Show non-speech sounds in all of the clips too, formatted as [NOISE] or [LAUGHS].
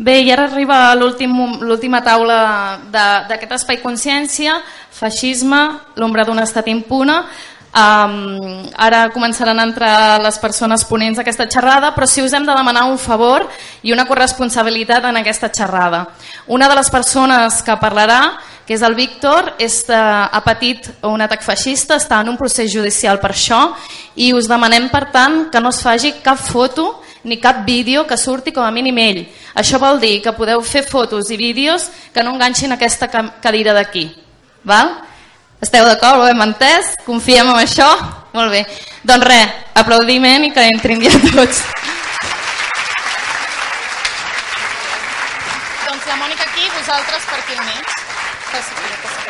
Bé, i ara arriba l'última taula d'aquest espai consciència, feixisme, l'ombra d'un estat impune, Um, ara començaran a entrar les persones ponents d'aquesta xerrada, però si us hem de demanar un favor i una corresponsabilitat en aquesta xerrada. Una de les persones que parlarà, que és el Víctor, és, uh, ha patit un atac feixista, està en un procés judicial per això i us demanem, per tant, que no es faci cap foto ni cap vídeo que surti com a mínim ell. Això vol dir que podeu fer fotos i vídeos que no enganxin aquesta cadira d'aquí. Val? Esteu d'acord? Ho hem entès? Confiem en això? Molt bé. Doncs res, aplaudiment i que entrin ja tots. doncs la Mònica aquí, vosaltres per aquí al mig. Per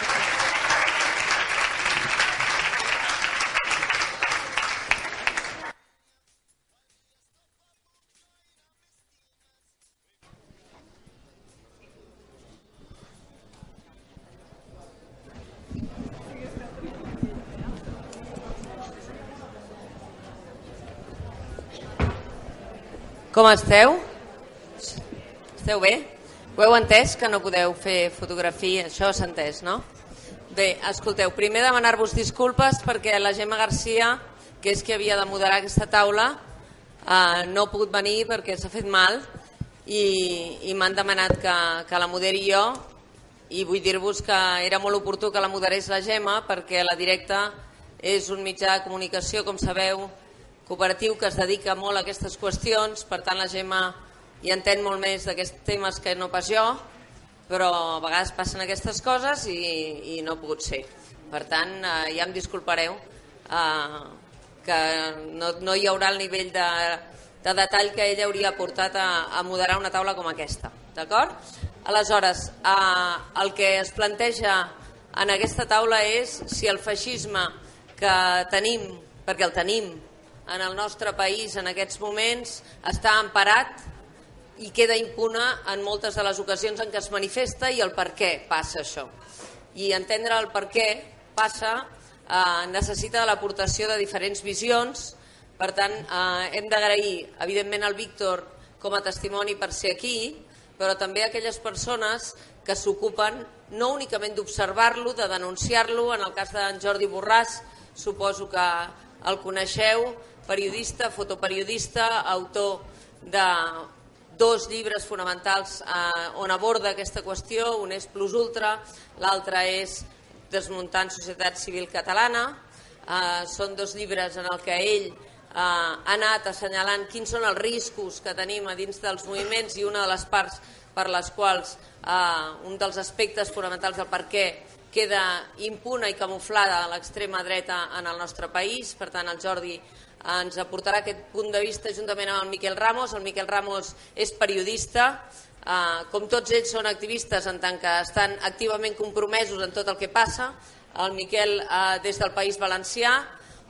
Com esteu? Esteu bé? Ho heu entès, que no podeu fer fotografia? Això s'ha entès, no? Bé, escolteu, primer demanar-vos disculpes perquè la Gemma Garcia, que és qui havia de moderar aquesta taula, eh, no ha pogut venir perquè s'ha fet mal i, i m'han demanat que, que la moderi jo i vull dir-vos que era molt oportú que la moderés la Gemma perquè la directa és un mitjà de comunicació, com sabeu, cooperatiu que es dedica molt a aquestes qüestions, per tant la Gemma hi entén molt més d'aquests temes que no pas jo, però a vegades passen aquestes coses i, i no ha pogut ser. Per tant, eh, ja em disculpareu eh, que no, no hi haurà el nivell de, de detall que ella hauria portat a, a moderar una taula com aquesta. D'acord? Aleshores, eh, el que es planteja en aquesta taula és si el feixisme que tenim, perquè el tenim, en el nostre país en aquests moments està emparat i queda impuna en moltes de les ocasions en què es manifesta i el per què passa això. I entendre el per què passa eh, necessita l'aportació de diferents visions, per tant eh, hem d'agrair evidentment al Víctor com a testimoni per ser aquí, però també aquelles persones que s'ocupen no únicament d'observar-lo, de denunciar-lo, en el cas d'en Jordi Borràs suposo que el coneixeu, periodista, fotoperiodista, autor de dos llibres fonamentals eh, on aborda aquesta qüestió, un és Plus Ultra, l'altre és Desmuntant Societat Civil Catalana. Eh, són dos llibres en el que ell eh, ha anat assenyalant quins són els riscos que tenim a dins dels moviments i una de les parts per les quals eh, un dels aspectes fonamentals del per què queda impuna i camuflada l'extrema dreta en el nostre país. Per tant, el Jordi ens aportarà aquest punt de vista juntament amb el Miquel Ramos. El Miquel Ramos és periodista, eh, com tots ells són activistes en tant que estan activament compromesos en tot el que passa. El Miquel eh, des del País Valencià,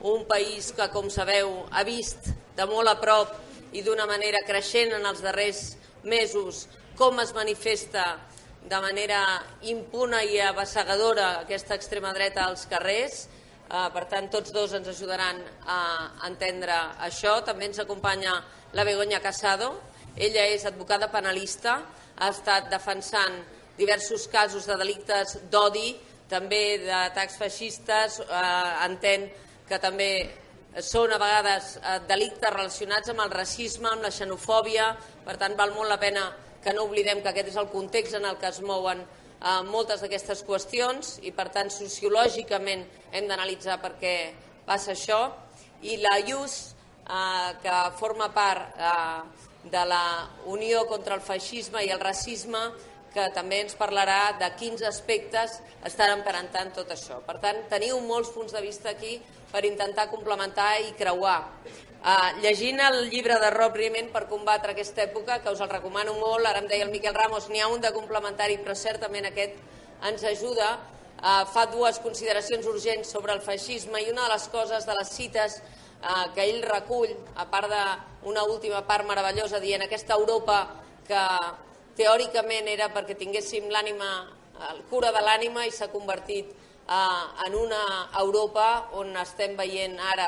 un país que, com sabeu, ha vist de molt a prop i d'una manera creixent en els darrers mesos com es manifesta de manera impuna i abassegadora aquesta extrema dreta als carrers Eh, per tant, tots dos ens ajudaran a entendre això. També ens acompanya la Begoña Casado. Ella és advocada penalista, ha estat defensant diversos casos de delictes d'odi, també d'atacs feixistes, eh, entén que també són a vegades eh, delictes relacionats amb el racisme, amb la xenofòbia, per tant val molt la pena que no oblidem que aquest és el context en el que es mouen eh, moltes d'aquestes qüestions i per tant sociològicament hem d'analitzar per què passa això i la IUS eh, que forma part eh, de la Unió contra el Feixisme i el Racisme que també ens parlarà de quins aspectes estan emparentant tot això. Per tant, teniu molts punts de vista aquí per intentar complementar i creuar. Uh, llegint el llibre de Rob Riemann per combatre aquesta època, que us el recomano molt, ara em deia el Miquel Ramos, n'hi ha un de complementari, però certament aquest ens ajuda, uh, fa dues consideracions urgents sobre el feixisme i una de les coses de les cites uh, que ell recull, a part d'una última part meravellosa dient aquesta Europa que teòricament era perquè tinguéssim l'ànima, el cura de l'ànima i s'ha convertit en una Europa on estem veient ara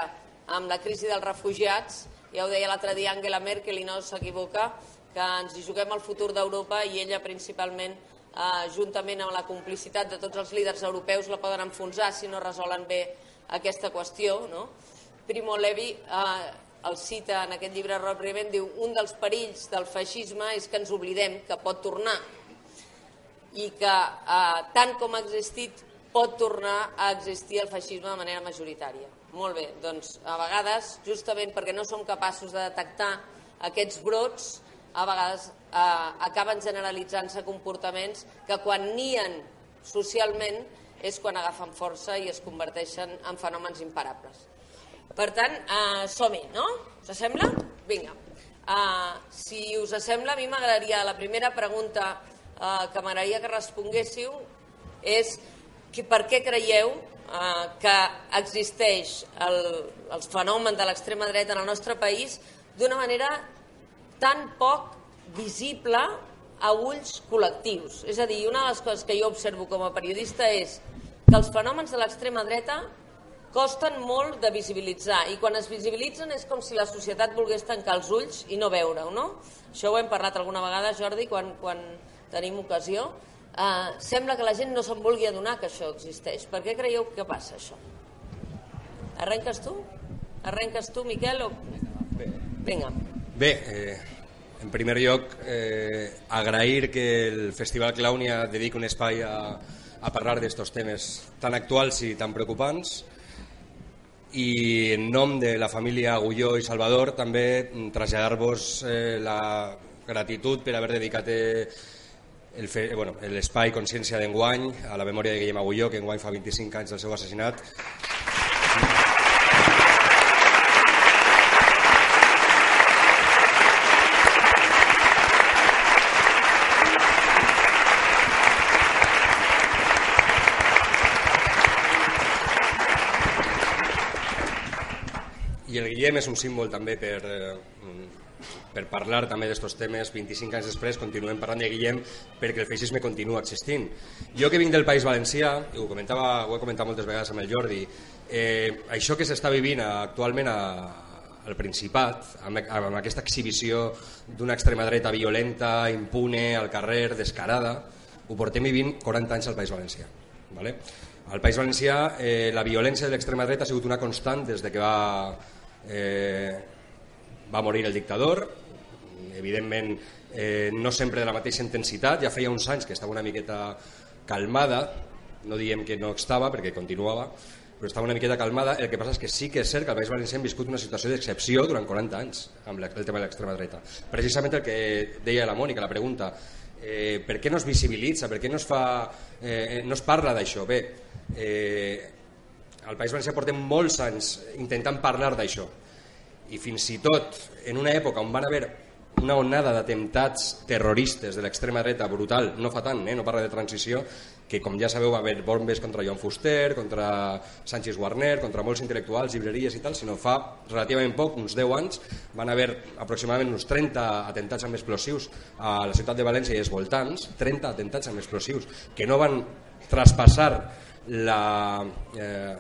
amb la crisi dels refugiats, ja ho deia l'altre dia Angela Merkel i no s'equivoca, que ens hi juguem el futur d'Europa i ella principalment, eh, juntament amb la complicitat de tots els líders europeus, la poden enfonsar si no resolen bé aquesta qüestió. No? Primo Levi eh, el cita en aquest llibre pròpiament, diu un dels perills del feixisme és que ens oblidem que pot tornar i que eh, tant com ha existit pot tornar a existir el feixisme de manera majoritària. Molt bé, doncs a vegades, justament perquè no som capaços de detectar aquests brots, a vegades eh, acaben generalitzant-se comportaments que quan nien socialment és quan agafen força i es converteixen en fenòmens imparables. Per tant, eh, som-hi, no? Us sembla? Vinga. Uh, si us sembla, a mi m'agradaria, la primera pregunta uh, que m'agradaria que responguéssiu és que per què creieu uh, que existeix el, el fenomen de l'extrema dreta en el nostre país d'una manera tan poc visible a ulls col·lectius. És a dir, una de les coses que jo observo com a periodista és que els fenòmens de l'extrema dreta costen molt de visibilitzar i quan es visibilitzen és com si la societat volgués tancar els ulls i no veure-ho, no? Això ho hem parlat alguna vegada, Jordi, quan, quan tenim ocasió. Uh, sembla que la gent no se'n vulgui adonar que això existeix. Per què creieu que passa això? Arrenques tu? Arrenques tu, Miquel? O... Vinga. Bé, eh, en primer lloc, eh, agrair que el Festival Clownia dediqui un espai a, a parlar d'estos temes tan actuals i tan preocupants i en nom de la família Agulló i Salvador també traslladar-vos eh, la gratitud per haver dedicat eh, l'espai bueno, Consciència d'enguany a la memòria de Guillem Agulló, que enguany fa 25 anys del seu assassinat. I el Guillem és un símbol també per, eh, per parlar també d'estos temes 25 anys després continuem parlant de Guillem perquè el feixisme continua existint jo que vinc del País Valencià i ho, comentava, ho he comentat moltes vegades amb el Jordi eh, això que s'està vivint actualment a, al Principat amb, amb aquesta exhibició d'una extrema dreta violenta, impune al carrer, descarada ho portem vivint 40 anys al País Valencià vale? al País Valencià eh, la violència de l'extrema dreta ha sigut una constant des de que va eh, va morir el dictador, evidentment eh, no sempre de la mateixa intensitat, ja feia uns anys que estava una miqueta calmada, no diem que no estava perquè continuava, però estava una miqueta calmada, el que passa és que sí que és cert que al País Valencià hem viscut una situació d'excepció durant 40 anys amb el tema de l'extrema dreta. Precisament el que deia la Mònica, la pregunta, eh, per què no es visibilitza, per què no es, fa, eh, no es parla d'això? Bé, eh, al País Valencià portem molts anys intentant parlar d'això i fins i tot en una època on van haver una onada d'atemptats terroristes de l'extrema dreta brutal, no fa tant, eh? no parla de transició, que com ja sabeu va haver bombes contra Joan Fuster, contra Sánchez Warner, contra molts intel·lectuals, llibreries i tal, sinó fa relativament poc, uns 10 anys, van haver aproximadament uns 30 atentats amb explosius a la ciutat de València i els voltants, 30 atentats amb explosius, que no van traspassar eh,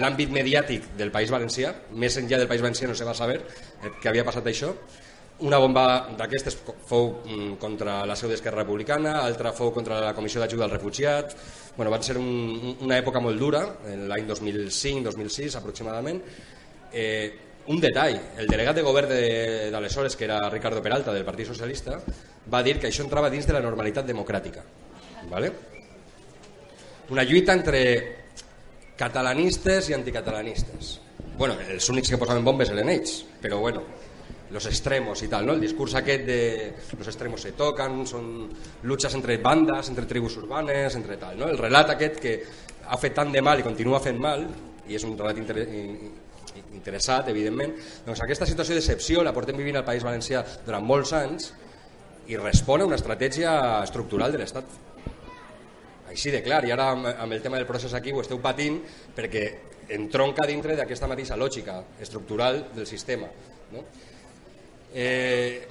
l'àmbit mediàtic del País Valencià, més enllà del País Valencià no se va saber eh, que havia passat això. Una bomba d'aquestes fou mm, contra la seu d'Esquerra Republicana, altra fou contra la Comissió d'Ajuda al Refugiat. Bueno, van ser un, una època molt dura, l'any 2005-2006 aproximadament. Eh, un detall, el delegat de govern d'aleshores, que era Ricardo Peralta, del Partit Socialista, va dir que això entrava dins de la normalitat democràtica. ¿vale? Una lluita entre catalanistes i anticatalanistes. Bueno, els únics que posaven bombes eren ells, però bueno, los extremos i tal, ¿no? El discurs aquest de los extremos se tocan, són luchas entre bandes, entre tribus urbanes, entre tal, ¿no? El relat aquest que ha fet tant de mal i continua fent mal, i és un relat inter interessat, evidentment, doncs aquesta situació d'excepció la portem vivint al País Valencià durant molts anys i respon a una estratègia estructural de l'Estat així de clar, i ara amb, el tema del procés aquí ho esteu patint perquè entronca dintre d'aquesta mateixa lògica estructural del sistema. No? Eh,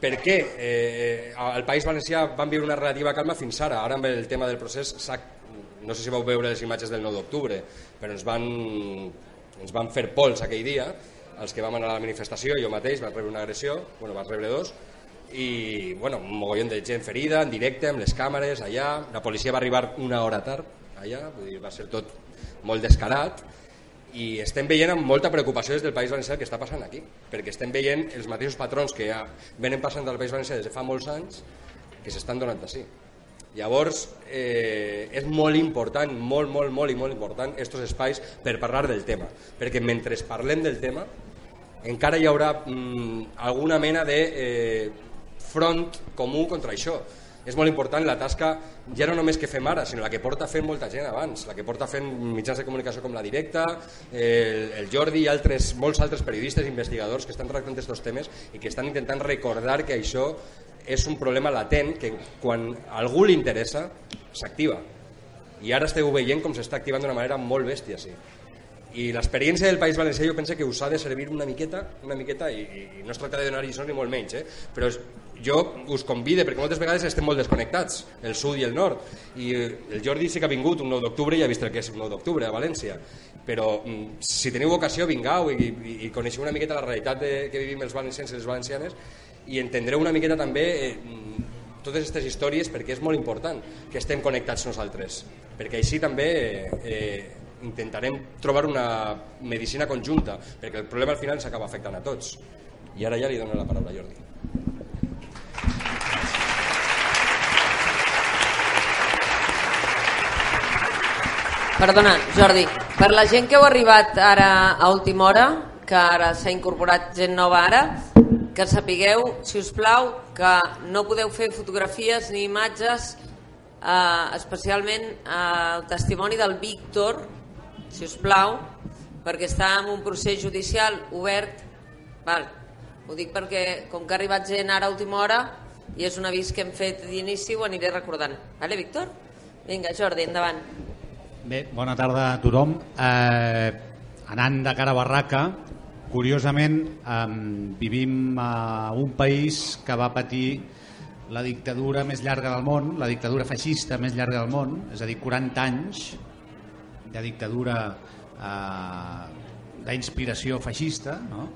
per què eh, al País Valencià van viure una relativa calma fins ara? Ara amb el tema del procés, no sé si vau veure les imatges del 9 d'octubre, però ens van, ens van fer pols aquell dia, els que vam anar a la manifestació, jo mateix vaig rebre una agressió, bueno, vaig rebre dos, i bueno, un mogollon de gent ferida en directe, amb les càmeres allà la policia va arribar una hora tard allà, vull dir, va ser tot molt descarat i estem veient amb molta preocupació des del País Valencià el que està passant aquí, perquè estem veient els mateixos patrons que ja venen passant del País Valencià des de fa molts anys que s'estan donant així. Llavors, eh, és molt important, molt, molt, molt i molt important estos espais per parlar del tema, perquè mentre parlem del tema encara hi haurà mm, alguna mena de eh, front comú contra això. És molt important la tasca, ja no només que fem ara, sinó la que porta fent molta gent abans, la que porta fent mitjans de comunicació com la Directa, el, el Jordi i altres, molts altres periodistes i investigadors que estan tractant aquests temes i que estan intentant recordar que això és un problema latent que quan a algú li interessa s'activa. I ara esteu veient com s'està activant d'una manera molt bèstia, sí i l'experiència del País Valencià jo penso que us ha de servir una miqueta, una miqueta i, i no es tracta de donar lliçons ni molt menys, eh? però jo us convide, perquè moltes vegades estem molt desconnectats, el sud i el nord, i el Jordi sí que ha vingut un 9 d'octubre i ha vist el que és un 9 d'octubre a València, però mm, si teniu ocasió vingueu i, i, i coneixeu una miqueta la realitat de, que vivim els valencians i les valencianes i entendreu una miqueta també eh, totes aquestes històries perquè és molt important que estem connectats nosaltres, perquè així també eh, intentarem trobar una medicina conjunta, perquè el problema al final s'acaba afectant a tots. I ara ja li dono la paraula a Jordi. Perdona, Jordi, per la gent que heu arribat ara a última hora, que ara s'ha incorporat gent nova ara, que sapigueu, si us plau, que no podeu fer fotografies ni imatges, eh, especialment eh, el testimoni del Víctor, si us plau, perquè està en un procés judicial obert. Val. Ho dic perquè, com que ha arribat gent ara a última hora, i és un avís que hem fet d'inici, ho aniré recordant. Vale, Víctor? Vinga, Jordi, endavant. Bé, bona tarda a tothom. Eh, anant de cara a Barraca, curiosament eh, vivim a un país que va patir la dictadura més llarga del món, la dictadura feixista més llarga del món, és a dir, 40 anys de dictadura eh, d'inspiració feixista no?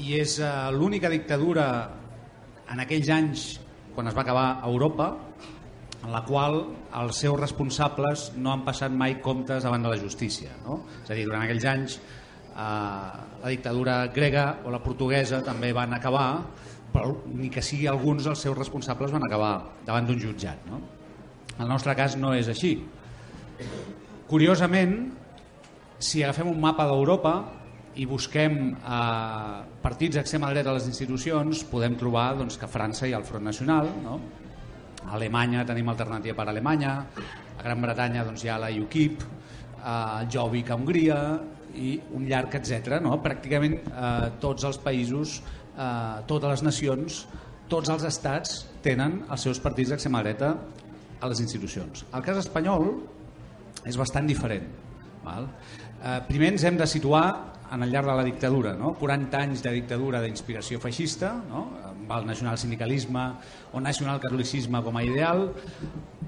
i és eh, l'única dictadura en aquells anys quan es va acabar Europa en la qual els seus responsables no han passat mai comptes davant de la justícia. No? És a dir, durant aquells anys eh, la dictadura grega o la portuguesa també van acabar, però ni que sigui alguns dels seus responsables van acabar davant d'un jutjat. No? En el nostre cas no és així. Curiosament, si agafem un mapa d'Europa i busquem eh, partits d'extrema dreta a les institucions, podem trobar doncs, que França hi ha el Front Nacional, no? a Alemanya tenim alternativa per a Alemanya, a Gran Bretanya doncs, hi ha la UKIP, a Jobbik a Hongria i un llarg etc. No? Pràcticament eh, tots els països, eh, totes les nacions, tots els estats tenen els seus partits d'extrema dreta a les institucions. El cas espanyol és bastant diferent. Val? Eh, primer ens hem de situar en el llarg de la dictadura, no? 40 anys de dictadura d'inspiració feixista, no? amb el nacional-sindicalisme o nacional-catolicisme com a ideal,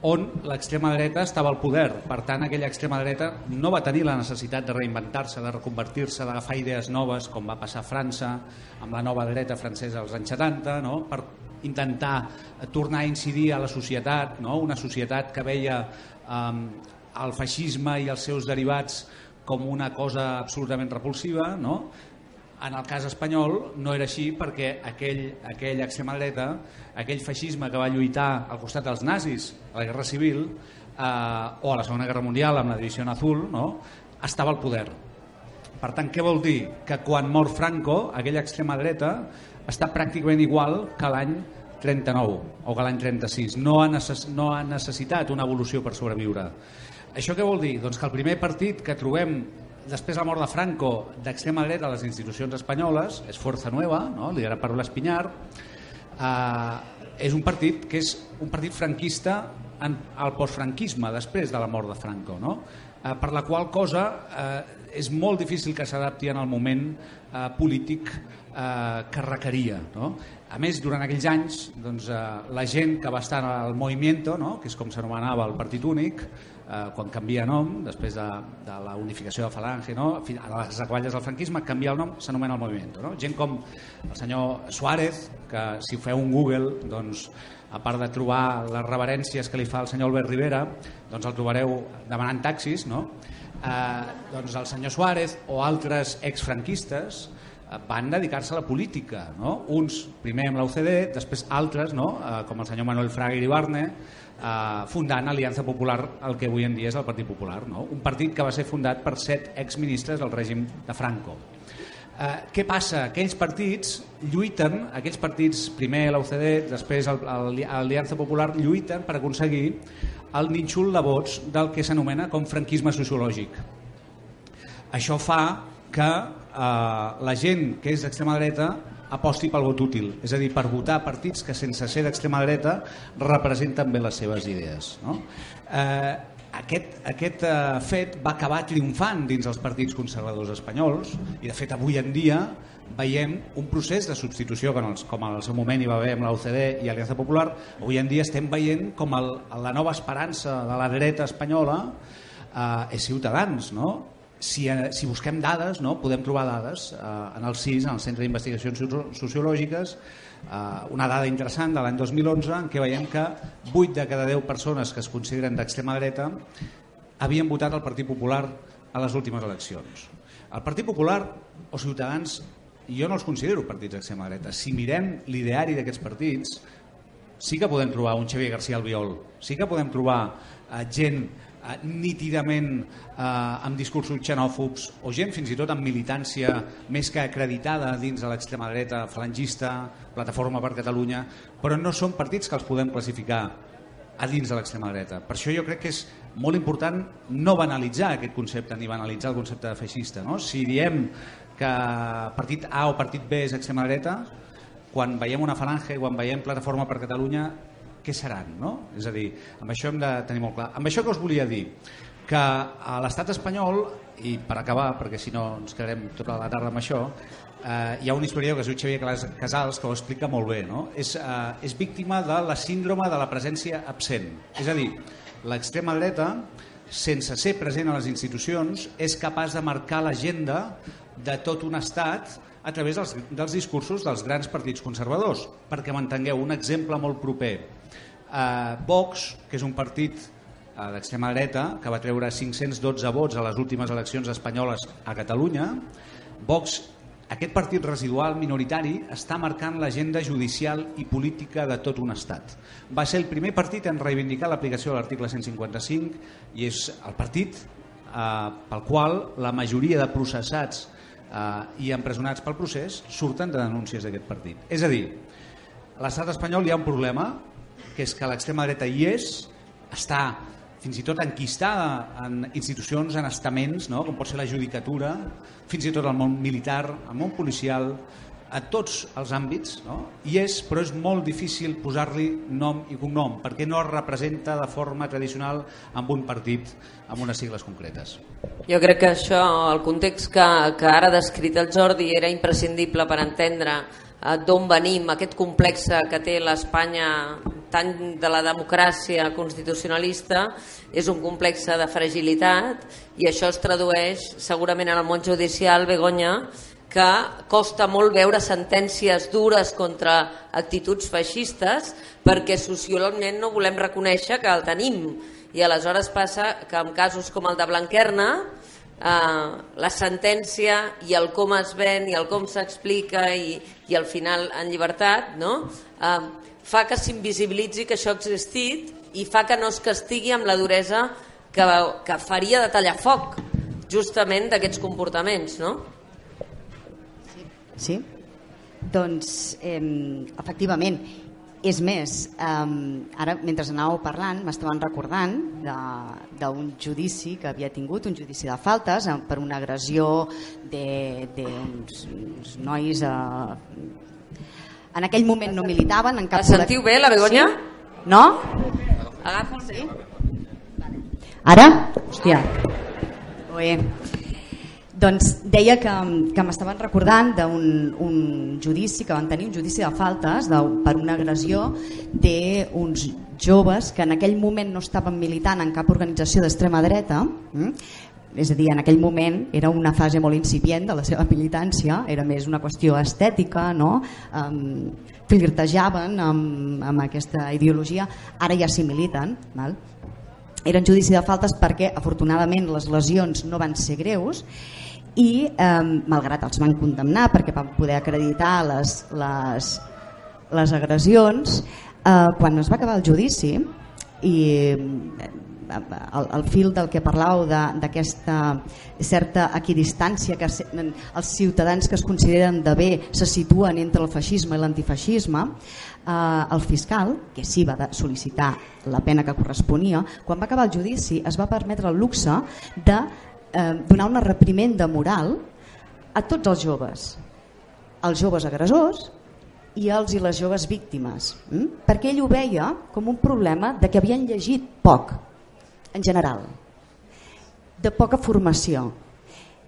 on l'extrema dreta estava al poder. Per tant, aquella extrema dreta no va tenir la necessitat de reinventar-se, de reconvertir-se, d'agafar idees noves, com va passar a França, amb la nova dreta francesa als anys 70, no? per intentar tornar a incidir a la societat, no? una societat que veia eh, el feixisme i els seus derivats com una cosa absolutament repulsiva, no? En el cas espanyol no era així perquè aquell, aquell extrema dreta, aquell feixisme que va lluitar al costat dels nazis a la Guerra Civil eh, o a la Segona Guerra Mundial amb la Divisió Azul, no? estava al poder. Per tant, què vol dir? Que quan mor Franco, aquella extrema dreta està pràcticament igual que l'any 39 o que l'any 36. No ha, no ha necessitat una evolució per sobreviure. Això què vol dir? Doncs que el primer partit que trobem després de la mort de Franco d'extrema dreta a les institucions espanyoles és Força Nueva, no? liderat per l'Espinyar, eh, és un partit que és un partit franquista en el postfranquisme després de la mort de Franco, no? eh, per la qual cosa eh, és molt difícil que s'adapti en el moment eh, polític eh, que requeria. No? A més, durant aquells anys, doncs, eh, la gent que va estar al Movimiento, no? que és com s'anomenava el Partit Únic, eh, quan canvia nom, després de, de la unificació de Falange, no? a les acaballes del franquisme, canvia el nom, s'anomena el Movimiento. No? Gent com el senyor Suárez, que si feu un Google, doncs, a part de trobar les reverències que li fa el senyor Albert Rivera, doncs el trobareu demanant taxis, no? eh, doncs el senyor Suárez o altres exfranquistes eh, van dedicar-se a la política, no? uns primer amb la UCD, després altres, no? eh, com el senyor Manuel Fraga i Ibarne, eh, fundant Aliança Popular, el que avui en dia és el Partit Popular, no? un partit que va ser fundat per set exministres del règim de Franco. Eh, què passa? Aquells partits lluiten, aquells partits, primer l'UCD, després l'Aliança Popular, lluiten per aconseguir el nínxol de vots del que s'anomena com franquisme sociològic. Això fa que eh, la gent que és d'extrema dreta aposti pel vot útil, és a dir, per votar partits que sense ser d'extrema dreta representen bé les seves idees. No? Eh, aquest, aquest eh, fet va acabar triomfant dins els partits conservadors espanyols i de fet avui en dia veiem un procés de substitució com, els, com en el seu moment hi va haver amb l'OCDE i Aliança Popular, avui en dia estem veient com el, la nova esperança de la dreta espanyola eh, és Ciutadans, no? Si, eh, si busquem dades, no? podem trobar dades eh, en el CIS, en el Centre d'Investigacions Sociològiques, eh, una dada interessant de l'any 2011 en què veiem que 8 de cada 10 persones que es consideren d'extrema dreta havien votat el Partit Popular a les últimes eleccions. El Partit Popular o Ciutadans jo no els considero partits d'extrema dreta. Si mirem l'ideari d'aquests partits, sí que podem trobar un Xavier García Albiol, sí que podem trobar eh, gent eh, nítidament eh, amb discursos xenòfobs o gent fins i tot amb militància més que acreditada dins de l'extrema dreta falangista, Plataforma per Catalunya, però no són partits que els podem classificar a dins de l'extrema dreta. Per això jo crec que és molt important no banalitzar aquest concepte ni banalitzar el concepte de feixista. No? Si diem que partit A o partit B és extrema dreta, quan veiem una falange, quan veiem Plataforma per Catalunya, què seran? No? És a dir, amb això hem de tenir molt clar. Amb això que us volia dir, que a l'estat espanyol, i per acabar, perquè si no ens quedarem tota la tarda amb això, eh, hi ha un historiador que es diu Xavier Casals que ho explica molt bé. No? És, eh, és víctima de la síndrome de la presència absent. És a dir, l'extrema dreta, sense ser present a les institucions, és capaç de marcar l'agenda de tot un estat a través dels, dels discursos dels grans partits conservadors. Perquè m'entengueu, un exemple molt proper. Eh, Vox, que és un partit eh, d'extrema dreta, que va treure 512 vots a les últimes eleccions espanyoles a Catalunya, Vox, aquest partit residual minoritari, està marcant l'agenda judicial i política de tot un estat. Va ser el primer partit en reivindicar l'aplicació de l'article 155 i és el partit eh, pel qual la majoria de processats eh, i empresonats pel procés surten de denúncies d'aquest partit. És a dir, a l'estat espanyol hi ha un problema, que és que l'extrema dreta hi és, està fins i tot enquistada en institucions, en estaments, no? com pot ser la judicatura, fins i tot el món militar, el món policial, a tots els àmbits, no? i és, però és molt difícil posar-li nom i cognom, perquè no es representa de forma tradicional amb un partit amb unes sigles concretes. Jo crec que això, el context que, que ara ha descrit el Jordi era imprescindible per entendre eh, d'on venim, aquest complex que té l'Espanya tant de la democràcia constitucionalista és un complex de fragilitat i això es tradueix segurament en el món judicial, Begoña, que costa molt veure sentències dures contra actituds feixistes perquè socialment no volem reconèixer que el tenim. I aleshores passa que en casos com el de Blanquerna eh, la sentència i el com es ven i el com s'explica i, i al final en llibertat no? eh, fa que s'invisibilitzi que això ha existit i fa que no es castigui amb la duresa que, que faria de tallar foc justament d'aquests comportaments. No? Sí? Doncs, eh, efectivament, és més, eh, ara mentre anàveu parlant m'estaven recordant d'un judici que havia tingut, un judici de faltes per una agressió d'uns nois... Eh, en aquell moment no militaven en cap... La sentiu bé, la Begoña? Sí? No? Agafa Sí? Ara? Hòstia. Bé. Doncs deia que, que m'estaven recordant d'un un judici que van tenir, un judici de faltes de, per una agressió d'uns joves que en aquell moment no estaven militant en cap organització d'extrema dreta, mm? és a dir, en aquell moment era una fase molt incipient de la seva militància, era més una qüestió estètica, no? Um, flirtejaven amb, amb aquesta ideologia, ara ja s'hi militen. Val? Eren judici de faltes perquè afortunadament les lesions no van ser greus i eh, malgrat els van condemnar perquè van poder acreditar les, les, les agressions eh, quan es va acabar el judici i el, el fil del que parlàveu d'aquesta certa equidistància que els ciutadans que es consideren de bé se situen entre el feixisme i l'antifeixisme eh, el fiscal, que sí va sol·licitar la pena que corresponia, quan va acabar el judici es va permetre el luxe de eh, donar una reprimenda moral a tots els joves, els joves agressors i els i les joves víctimes, hm? perquè ell ho veia com un problema de que havien llegit poc en general, de poca formació.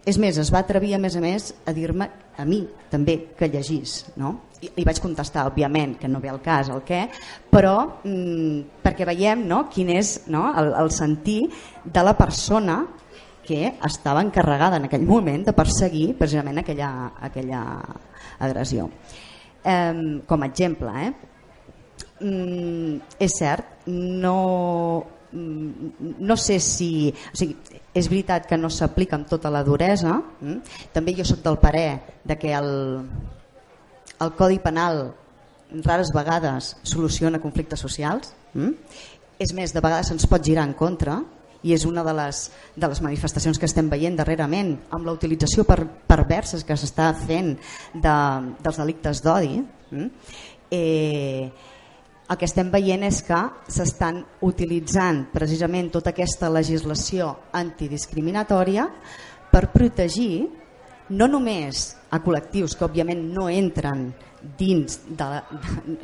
És més, es va atrevir a més a més a dir-me a mi també que llegís. No? I li vaig contestar, òbviament, que no ve al cas el què, però mmm, perquè veiem no, quin és no, el, el sentir de la persona que estava encarregada en aquell moment de perseguir precisament aquella, aquella agressió. Eh, com a exemple, eh? Mm, és cert, no, Mm, no sé si... O sigui, és veritat que no s'aplica amb tota la duresa, mm? també jo sóc del parer de que el, el Codi Penal rares vegades soluciona conflictes socials, mm? és més, de vegades ens pot girar en contra, i és una de les, de les manifestacions que estem veient darrerament amb la utilització per, perverses que s'està fent de, dels delictes d'odi. Mm? Eh, el que estem veient és que s'estan utilitzant precisament tota aquesta legislació antidiscriminatòria per protegir no només a col·lectius que òbviament no entren dins de la,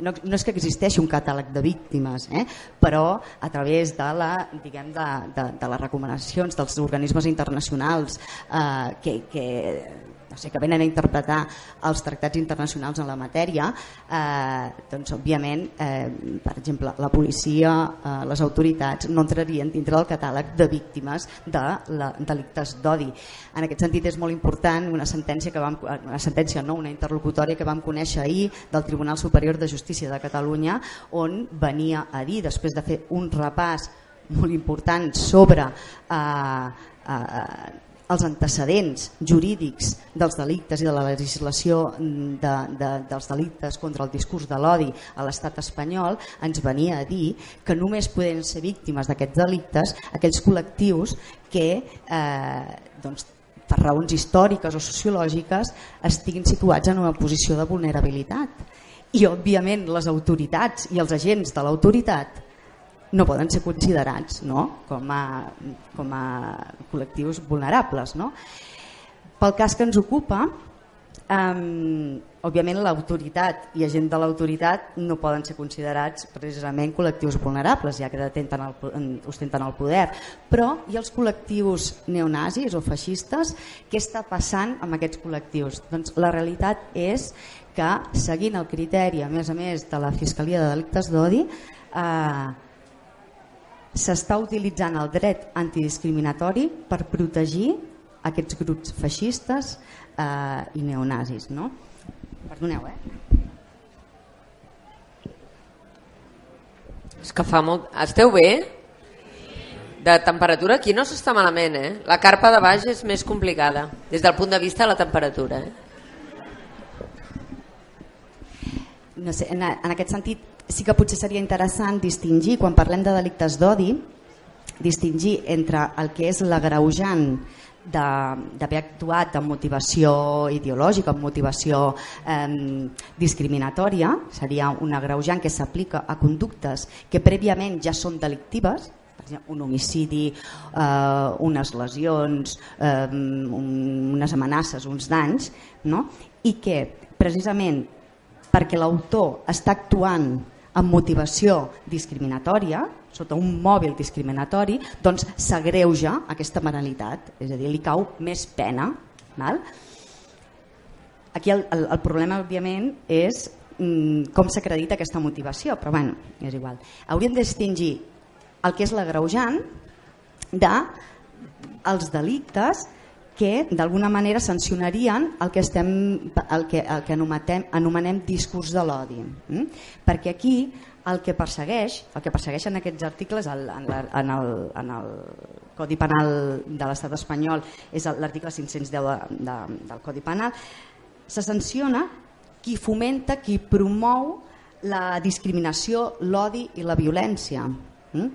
no, no és que existeixi un catàleg de víctimes eh? però a través de, la, diguem, de, de, de les recomanacions dels organismes internacionals eh, que, que no sé, que venen a interpretar els tractats internacionals en la matèria, eh, doncs òbviament, eh, per exemple, la policia, eh, les autoritats no entrarien dintre del catàleg de víctimes de la, delictes d'odi. En aquest sentit és molt important una sentència que vam, una sentència no, una interlocutòria que vam conèixer ahir del Tribunal Superior de Justícia de Catalunya on venia a dir, després de fer un repàs molt important sobre eh, eh, els antecedents jurídics dels delictes i de la legislació de, de, dels delictes contra el discurs de l'odi a l'estat espanyol ens venia a dir que només poden ser víctimes d'aquests delictes aquells col·lectius que eh, doncs, per raons històriques o sociològiques estiguin situats en una posició de vulnerabilitat. I òbviament les autoritats i els agents de l'autoritat no poden ser considerats no? com, a, com a col·lectius vulnerables. No? Pel cas que ens ocupa, um, òbviament l'autoritat i agent de l'autoritat no poden ser considerats precisament col·lectius vulnerables, ja que detenten el, ostenten el poder. Però i els col·lectius neonazis o feixistes, què està passant amb aquests col·lectius? Doncs la realitat és que, seguint el criteri, a més a més, de la Fiscalia de Delictes d'Odi, eh, s'està utilitzant el dret antidiscriminatori per protegir aquests grups feixistes eh, i neonazis. No? Perdoneu, eh? És que fa molt... Esteu bé? De temperatura aquí no s'està malament, eh? La carpa de baix és més complicada, des del punt de vista de la temperatura, eh? No sé, en, en aquest sentit, sí que potser seria interessant distingir, quan parlem de delictes d'odi, distingir entre el que és l'agreujant d'haver actuat amb motivació ideològica, amb motivació eh, discriminatòria, seria un agreujant que s'aplica a conductes que prèviament ja són delictives, un homicidi, eh, unes lesions, eh, unes amenaces, uns danys, no? i que precisament perquè l'autor està actuant amb motivació discriminatòria, sota un mòbil discriminatori, doncs s'agreuja aquesta penalitat, és a dir, li cau més pena Val? Aquí el, el, el problema, òbviament, és mm, com s'acredita aquesta motivació, però bueno, és igual. Hauríem de distingir el que és l'agreujant de els delictes que d'alguna manera sancionarien el que, estem, el que, el que anomenem, anomenem discurs de l'odi. Mm? Perquè aquí el que persegueix, el que persegueixen aquests articles en, la, en, el, en el Codi Penal de l'Estat espanyol és l'article 510 de, de, del Codi Penal, se sanciona qui fomenta, qui promou la discriminació, l'odi i la violència. Mm?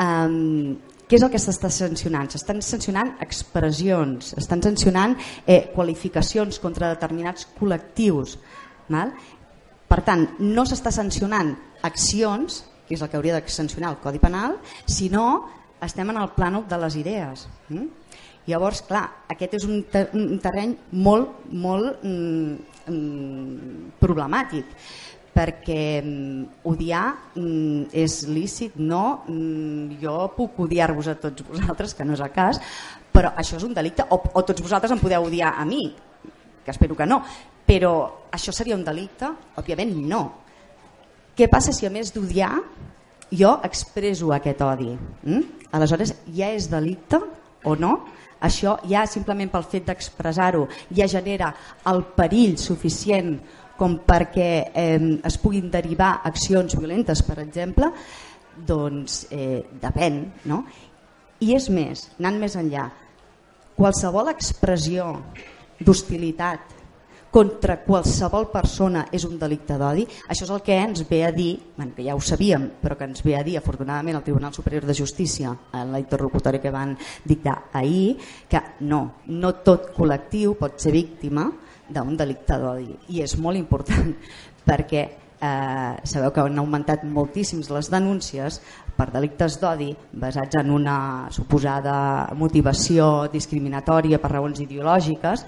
Um, què és el que s'està sancionant? S'estan sancionant expressions, estan sancionant eh, qualificacions contra determinats col·lectius. Val? Per tant, no s'està sancionant accions, que és el que hauria de sancionar el Codi Penal, sinó estem en el plànol de les idees. Mm? Llavors, clar, aquest és un, ter un terreny molt, molt mm, mm, problemàtic perquè mm, odiar mm, és lícit, no? Mm, jo puc odiar-vos a tots vosaltres, que no és el cas, però això és un delicte, o, o tots vosaltres em podeu odiar a mi, que espero que no, però això seria un delicte? Òbviament no. Què passa si a més d'odiar jo expreso aquest odi? Mm? Aleshores ja és delicte o no? Això ja simplement pel fet d'expressar-ho ja genera el perill suficient com perquè eh, es puguin derivar accions violentes, per exemple, doncs eh, depèn. No? I és més, anant més enllà, qualsevol expressió d'hostilitat contra qualsevol persona és un delicte d'odi, això és el que ens ve a dir, bueno, que ja ho sabíem, però que ens ve a dir afortunadament el Tribunal Superior de Justícia en la interlocutòria que van dictar ahir, que no, no tot col·lectiu pot ser víctima d'un delicte d'odi i és molt important [LAUGHS] perquè eh, sabeu que han augmentat moltíssims les denúncies per delictes d'odi basats en una suposada motivació discriminatòria per raons ideològiques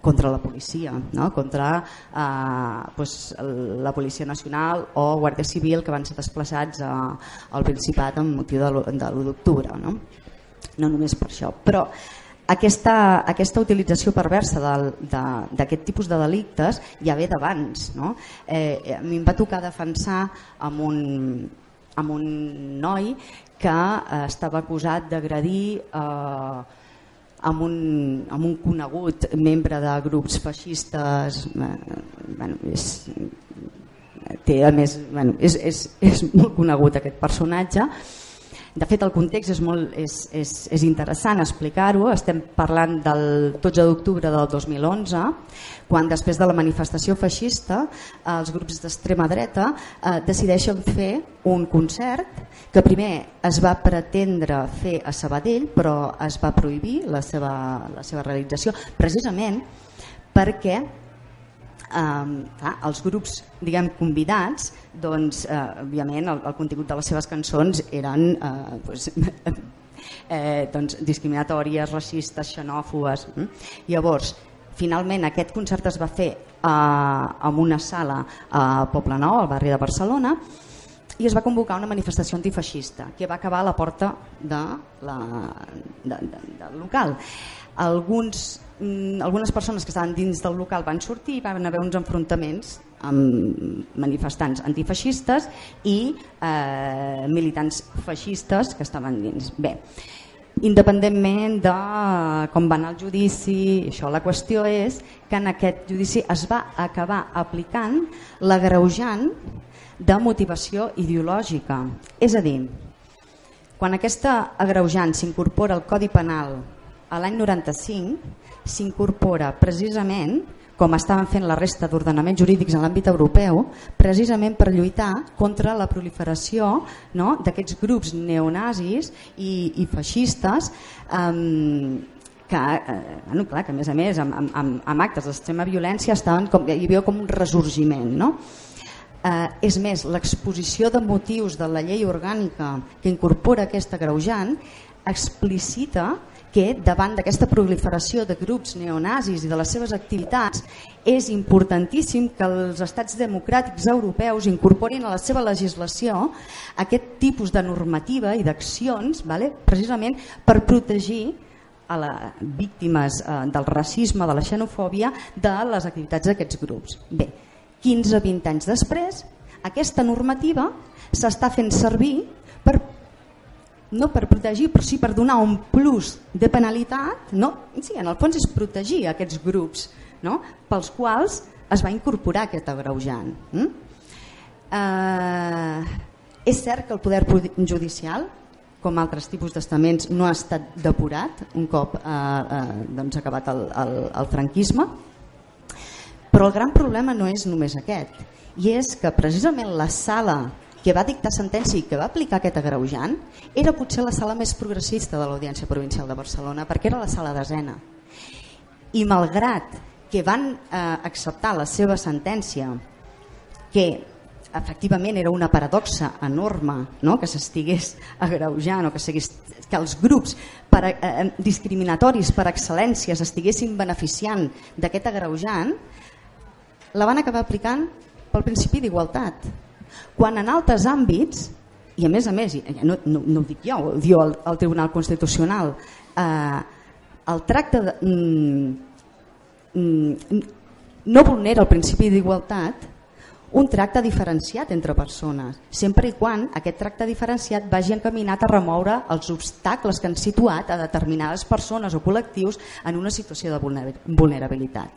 contra la policia, no? contra eh, pues, la Policia Nacional o Guàrdia Civil que van ser desplaçats a, al Principat amb motiu de l'1 d'octubre. No? no només per això, però aquesta, aquesta utilització perversa d'aquest tipus de delictes ja ve d'abans. No? Eh, a mi em va tocar defensar amb un, amb un noi que eh, estava acusat d'agredir eh, amb, un, amb un conegut membre de grups feixistes eh, bueno, és, té, a més, bueno, és, és, és molt conegut aquest personatge de fet, el context és, molt, és, és, és interessant explicar-ho. Estem parlant del 12 d'octubre del 2011, quan després de la manifestació feixista els grups d'extrema dreta eh, decideixen fer un concert que primer es va pretendre fer a Sabadell però es va prohibir la seva, la seva realització precisament perquè eh, clar, els grups diguem convidats doncs eh, òbviament el, el contingut de les seves cançons eren eh, pues, [LAUGHS] eh, doncs, discriminatòries, racistes, xenòfobes. Mm? Llavors, finalment aquest concert es va fer eh, en una sala a Poble Nou, al barri de Barcelona, i es va convocar una manifestació antifeixista que va acabar a la porta de la, de, de, del local. Alguns Mm, algunes persones que estaven dins del local van sortir i van haver uns enfrontaments amb manifestants antifeixistes i eh, militants feixistes que estaven dins. Bé, independentment de com va anar el judici, això la qüestió és que en aquest judici es va acabar aplicant l'agreujant de motivació ideològica. És a dir, quan aquesta agreujant s'incorpora al Codi Penal a l'any 95, s'incorpora precisament com estaven fent la resta d'ordenaments jurídics en l'àmbit europeu, precisament per lluitar contra la proliferació no, d'aquests grups neonazis i, i feixistes um, que, eh, bueno, clar, que a més a més amb, amb, amb actes d'extrema violència estaven com, hi havia com un resorgiment. No? Eh, és més, l'exposició de motius de la llei orgànica que incorpora aquesta greujant explicita que davant d'aquesta proliferació de grups neonazis i de les seves activitats és importantíssim que els estats democràtics europeus incorporin a la seva legislació aquest tipus de normativa i d'accions vale? precisament per protegir a les víctimes eh, del racisme, de la xenofòbia, de les activitats d'aquests grups. Bé, 15-20 anys després, aquesta normativa s'està fent servir no per protegir, però sí per donar un plus de penalitat, no? sí, en el fons és protegir aquests grups no? pels quals es va incorporar aquest agreujant. Mm? Eh, és cert que el poder judicial, com altres tipus d'estaments, no ha estat depurat un cop eh, eh, doncs acabat el, el, el franquisme, però el gran problema no és només aquest, i és que precisament la sala que va dictar sentència i que va aplicar aquest agreujant era potser la sala més progressista de l'Audiència Provincial de Barcelona, perquè era la sala desena. I malgrat que van eh, acceptar la seva sentència, que efectivament era una paradoxa enorme no? que s'estigués agreujant o que, que els grups per, eh, discriminatoris per excel·lència s'estiguessin beneficiant d'aquest agreujant, la van acabar aplicant pel principi d'igualtat. Quan en altres àmbits, i a més a més, no, no, no ho dic jo, ho diu el, el Tribunal Constitucional, eh, el tracte de, mm, mm, no vulnera el principi d'igualtat un tracte diferenciat entre persones, sempre i quan aquest tracte diferenciat vagi encaminat a remoure els obstacles que han situat a determinades persones o col·lectius en una situació de vulnerabilitat.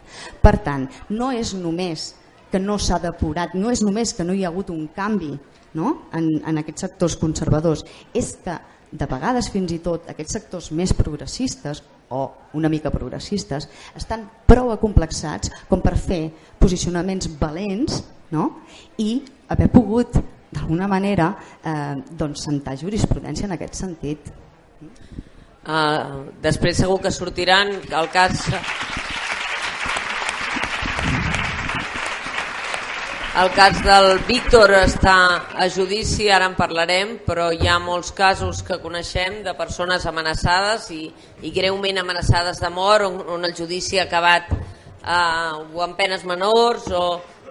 Per tant, no és només que no s'ha depurat, no és només que no hi ha hagut un canvi no? en, en aquests sectors conservadors, és que de vegades fins i tot aquests sectors més progressistes o una mica progressistes estan prou acomplexats com per fer posicionaments valents no? i haver pogut d'alguna manera eh, doncs, sentar jurisprudència en aquest sentit. Uh, després segur que sortiran el cas... El cas del Víctor està a judici, ara en parlarem, però hi ha molts casos que coneixem de persones amenaçades i, i greument amenaçades de mort on, on el judici ha acabat eh, o amb penes menors o,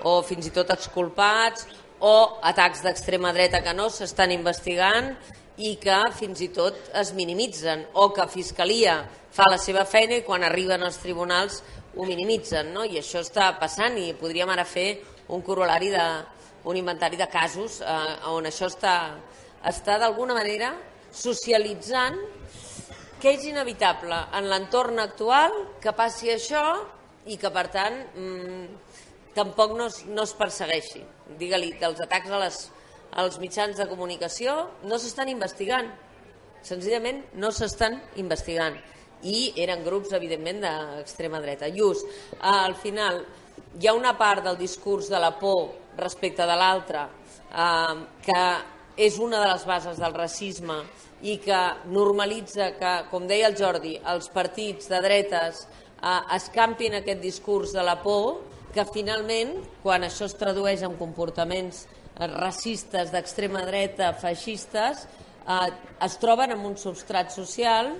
o fins i tot exculpats o atacs d'extrema dreta que no s'estan investigant i que fins i tot es minimitzen o que Fiscalia fa la seva feina i quan arriben als tribunals ho minimitzen no? i això està passant i podríem ara fer un corolari de, un inventari de casos eh, on això està, està d'alguna manera socialitzant que és inevitable en l'entorn actual que passi això i que per tant mmm, tampoc no es, no es persegueixi. Digue-li, dels atacs a les, als mitjans de comunicació no s'estan investigant. Senzillament no s'estan investigant. I eren grups, evidentment, d'extrema dreta. Just, al final, hi ha una part del discurs de la por respecte de l'altre eh, que és una de les bases del racisme i que normalitza que, com deia el Jordi, els partits de dretes eh, escampin aquest discurs de la por que finalment, quan això es tradueix en comportaments eh, racistes d'extrema dreta, feixistes, eh, es troben amb un substrat social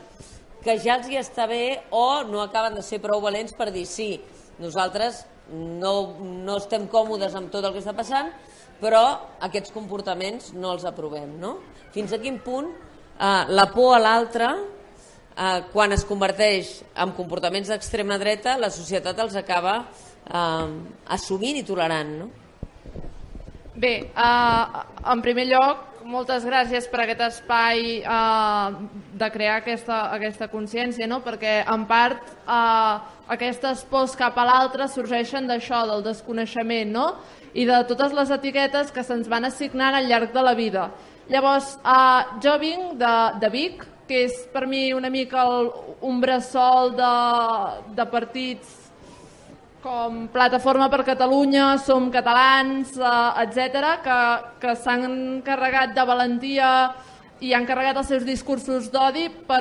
que ja els hi està bé o no acaben de ser prou valents per dir sí, nosaltres no, no estem còmodes amb tot el que està passant, però aquests comportaments no els aprovem. No? Fins a quin punt eh, la por a l'altre, eh, quan es converteix en comportaments d'extrema dreta, la societat els acaba eh, assumint i tolerant. No? Bé, eh, en primer lloc, moltes gràcies per aquest espai eh, de crear aquesta, aquesta consciència, no? perquè en part eh, aquestes pors cap a l'altre sorgeixen d'això, del desconeixement, no? i de totes les etiquetes que se'ns van assignant al llarg de la vida. Llavors, eh, jo vinc de, de Vic, que és per mi una mica el, un bressol de, de partits com Plataforma per Catalunya, Som Catalans, eh, etc, que, que s'han encarregat de valentia i han carregat els seus discursos d'odi per,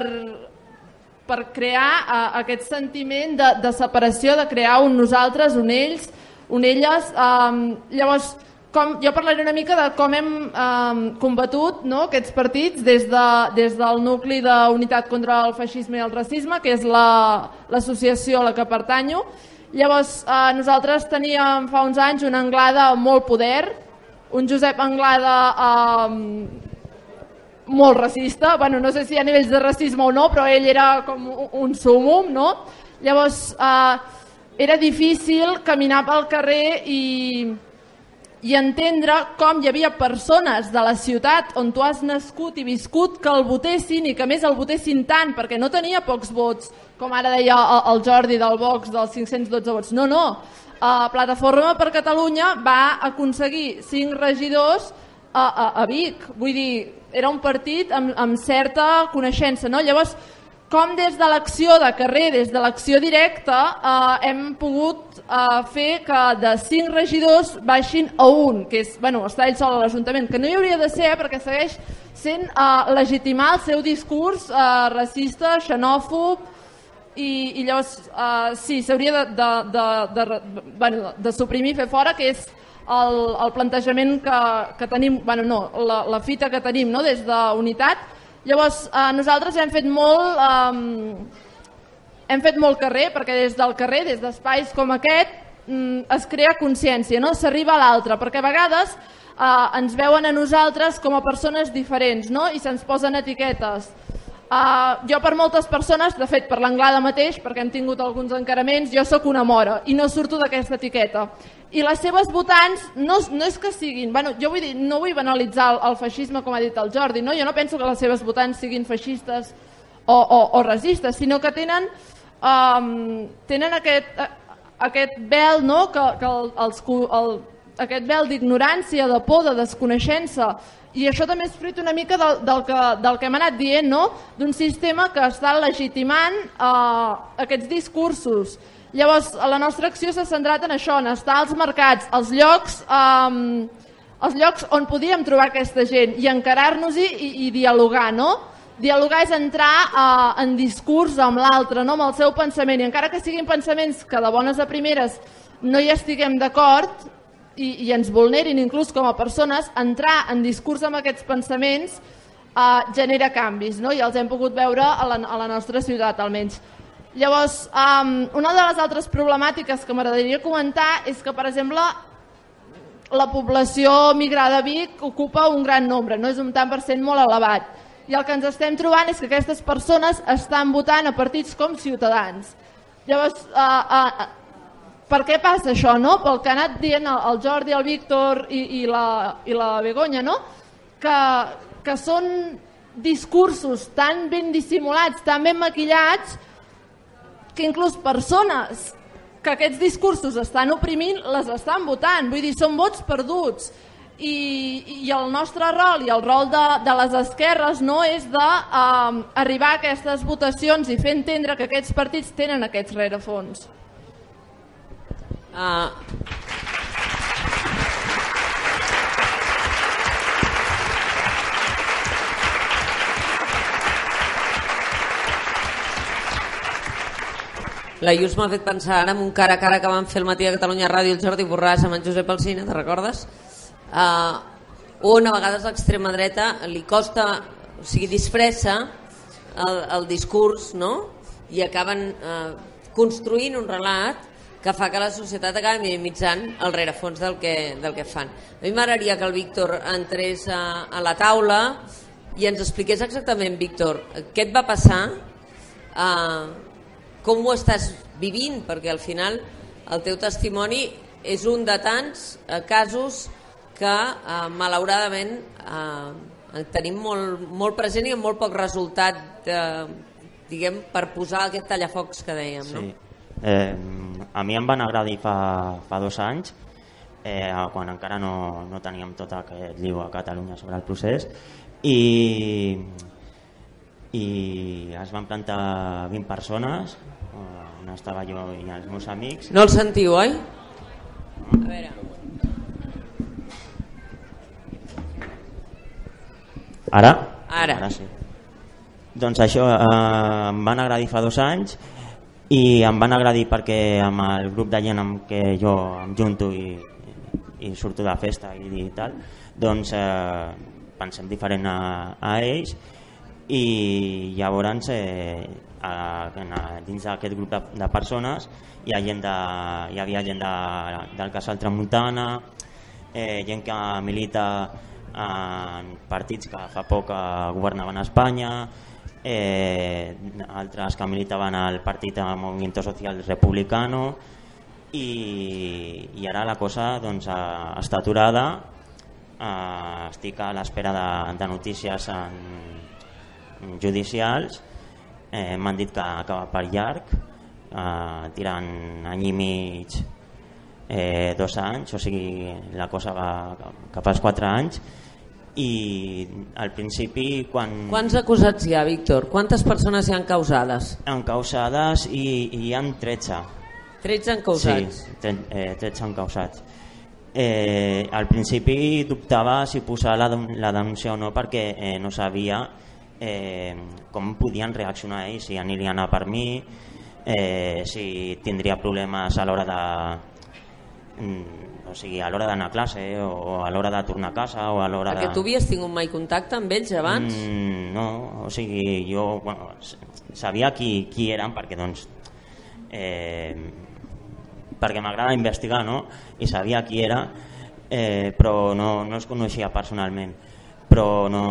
per crear eh, aquest sentiment de, de separació, de crear un nosaltres, un ells, un elles. Eh, llavors, com, jo parlaré una mica de com hem eh, combatut no, aquests partits des, de, des del nucli d'unitat contra el feixisme i el racisme, que és l'associació la, a la que pertanyo, Llavors, eh, nosaltres teníem fa uns anys una Anglada amb molt poder, un Josep Anglada eh, molt racista, bueno, no sé si a nivells de racisme o no, però ell era com un sumum, no? Llavors, eh, era difícil caminar pel carrer i, i entendre com hi havia persones de la ciutat on tu has nascut i viscut que el votessin i que més el votessin tant, perquè no tenia pocs vots, com ara deia el Jordi del Vox dels 512 vots. No, no, uh, Plataforma per Catalunya va aconseguir 5 regidors a, a, a Vic. Vull dir, era un partit amb, amb certa coneixença. No? Llavors, com des de l'acció de carrer, des de l'acció directa, eh, hem pogut eh, fer que de 5 regidors baixin a un, que és, bueno, està ell sol a l'Ajuntament, que no hi hauria de ser eh, perquè segueix sent eh, legitimar el seu discurs eh, racista, xenòfob, i, i llavors eh, sí, s'hauria de, de, de, de, bueno, de suprimir, fer fora, que és el, el plantejament que, que tenim, bueno, no, la, la fita que tenim no, des d'unitat, Llavors, eh, nosaltres hem fet molt... Eh, hem fet molt carrer, perquè des del carrer, des d'espais com aquest, mm, es crea consciència, no? s'arriba a l'altre, perquè a vegades eh, ens veuen a nosaltres com a persones diferents no? i se'ns posen etiquetes. Uh, jo per moltes persones, de fet per l'Anglada mateix, perquè hem tingut alguns encaraments, jo sóc una mora i no surto d'aquesta etiqueta. I les seves votants no, no és que siguin, bueno, jo vull dir, no vull banalitzar el, el feixisme com ha dit el Jordi, no? jo no penso que les seves votants siguin feixistes o, o, o racistes, sinó que tenen, um, tenen aquest, aquest vel no? que, que el, els, el, aquest vel d'ignorància, de por, de desconeixença i això també és fruit una mica del, del, que, del que hem anat dient, no? d'un sistema que està legitimant eh, aquests discursos. Llavors, la nostra acció s'ha centrat en això, en estar als mercats, als llocs, eh, els llocs on podíem trobar aquesta gent i encarar-nos-hi i, i dialogar, no? Dialogar és entrar eh, en discurs amb l'altre, no? amb el seu pensament, i encara que siguin pensaments que de bones a primeres no hi estiguem d'acord, i, i ens vulnerin inclús com a persones, entrar en discurs amb aquests pensaments eh, genera canvis no? i els hem pogut veure a la, a la nostra ciutat almenys. Llavors, um, una de les altres problemàtiques que m'agradaria comentar és que, per exemple, la població migrada a Vic ocupa un gran nombre, no és un tant per cent molt elevat. I el que ens estem trobant és que aquestes persones estan votant a partits com Ciutadans. Llavors, uh, uh, per què passa això? No? Pel que ha anat dient el Jordi, el Víctor i, i, la, i la Begonya, no? que, que són discursos tan ben dissimulats, tan ben maquillats, que inclús persones que aquests discursos estan oprimint les estan votant, vull dir, són vots perduts. I, i el nostre rol i el rol de, de les esquerres no és d'arribar um, a aquestes votacions i fer entendre que aquests partits tenen aquests rerefons. Uh, La Ius m'ha fet pensar ara en un cara a cara que van fer el matí a Catalunya Ràdio el Jordi Borràs amb en Josep Alcina, te recordes? Uh, on a vegades l'extrema dreta li costa, o sigui, disfressa el, el discurs no? i acaben uh, construint un relat que fa que la societat acabi minimitzant el rerefons del que, del que fan. A mi m'agradaria que el Víctor entrés a, a la taula i ens expliqués exactament, Víctor, què et va passar, uh, com ho estàs vivint, perquè al final el teu testimoni és un de tants uh, casos que uh, malauradament uh, tenim molt, molt present i amb molt poc resultat uh, diguem, per posar aquest tallafocs que dèiem. Sí. No? Eh, a mi em van agradar fa, fa dos anys, eh, quan encara no, no teníem tot aquest lliu a Catalunya sobre el procés, i, i es van plantar 20 persones, on estava jo i els meus amics. No el sentiu, oi? A veure... Ara? Ara. Ara sí. Doncs això eh, em van agradar fa dos anys i em van agradir perquè amb el grup de gent amb què jo em junto i, i surto de festa i, i tal doncs eh, pensem diferent a, a ells i llavors eh, a, a, dins d'aquest grup de, de persones hi, ha gent de, hi havia gent de, del Casal Tramuntana eh, gent que milita en partits que fa poc que governaven a Espanya, eh, altres que militaven al partit de Movimiento Social Republicano i, i ara la cosa doncs, està aturada. Eh, estic a l'espera de, de notícies en, judicials. Eh, m'han dit que, va per llarg. Eh, tirant any i mig eh, dos anys o sigui la cosa va cap als quatre anys i al principi quan... Quants acusats hi ha, Víctor? Quantes persones hi han causades? Encausades i, i hi han 13 13 encausats? Sí, tre, eh, 13 encausats eh, al principi dubtava si posar la, la denúncia o no perquè eh, no sabia eh, com podien reaccionar ells, si anirien a per mi, eh, si tindria problemes a l'hora de mm, o sigui, a l'hora d'anar a classe o a l'hora de tornar a casa o a l'hora de... tu havies tingut mai contacte amb ells abans? Mm, no, o sigui, jo bueno, sabia qui, qui eren perquè doncs eh, perquè m'agrada investigar no? i sabia qui era eh, però no, no els coneixia personalment però no...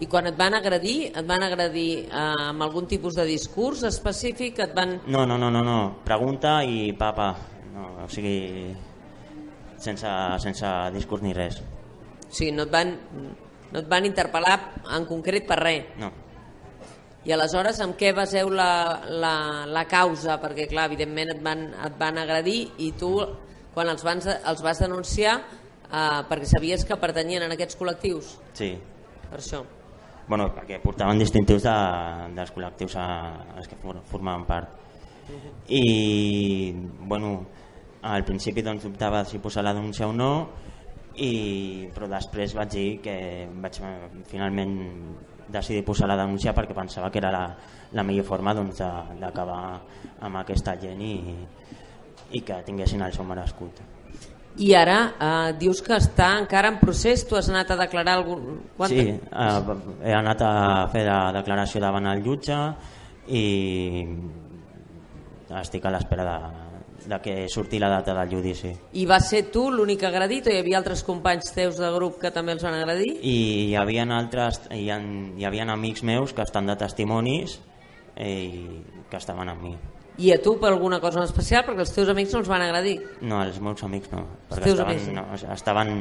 I quan et van agredir, et van agredir eh, amb algun tipus de discurs específic? Et van... No, no, no, no, no. pregunta i papa, no, o sigui, sense, sense discurs ni res. O sigui, no et van, no et van interpel·lar en concret per res? No. I aleshores amb què baseu la, la, la causa? Perquè clar, evidentment et van, et van agredir i tu quan els, van, els vas denunciar eh, perquè sabies que pertanyien en aquests col·lectius? Sí. Per això? Bueno, perquè portaven distintius de, dels col·lectius a, als que formaven part. I, bueno, al principi doncs, dubtava si posar la denúncia o no, i, però després vaig dir que vaig finalment decidir posar la denúncia perquè pensava que era la, la millor forma doncs, d'acabar amb aquesta gent i, i que tinguessin el seu merescut. I ara eh, dius que està encara en procés, tu has anat a declarar algun... Quanta... Sí, eh, he anat a fer la declaració davant el jutge i estic a l'espera de, de que surti la data del judici. I va ser tu l'únic agredit o hi havia altres companys teus de grup que també els van agredir? I hi havia altres, hi, ha, hi havia amics meus que estan de testimonis i que estaven amb mi. I a tu per alguna cosa en especial? Perquè els teus amics no els van agredir. No, els meus amics no, perquè estaven, amics, no, estaven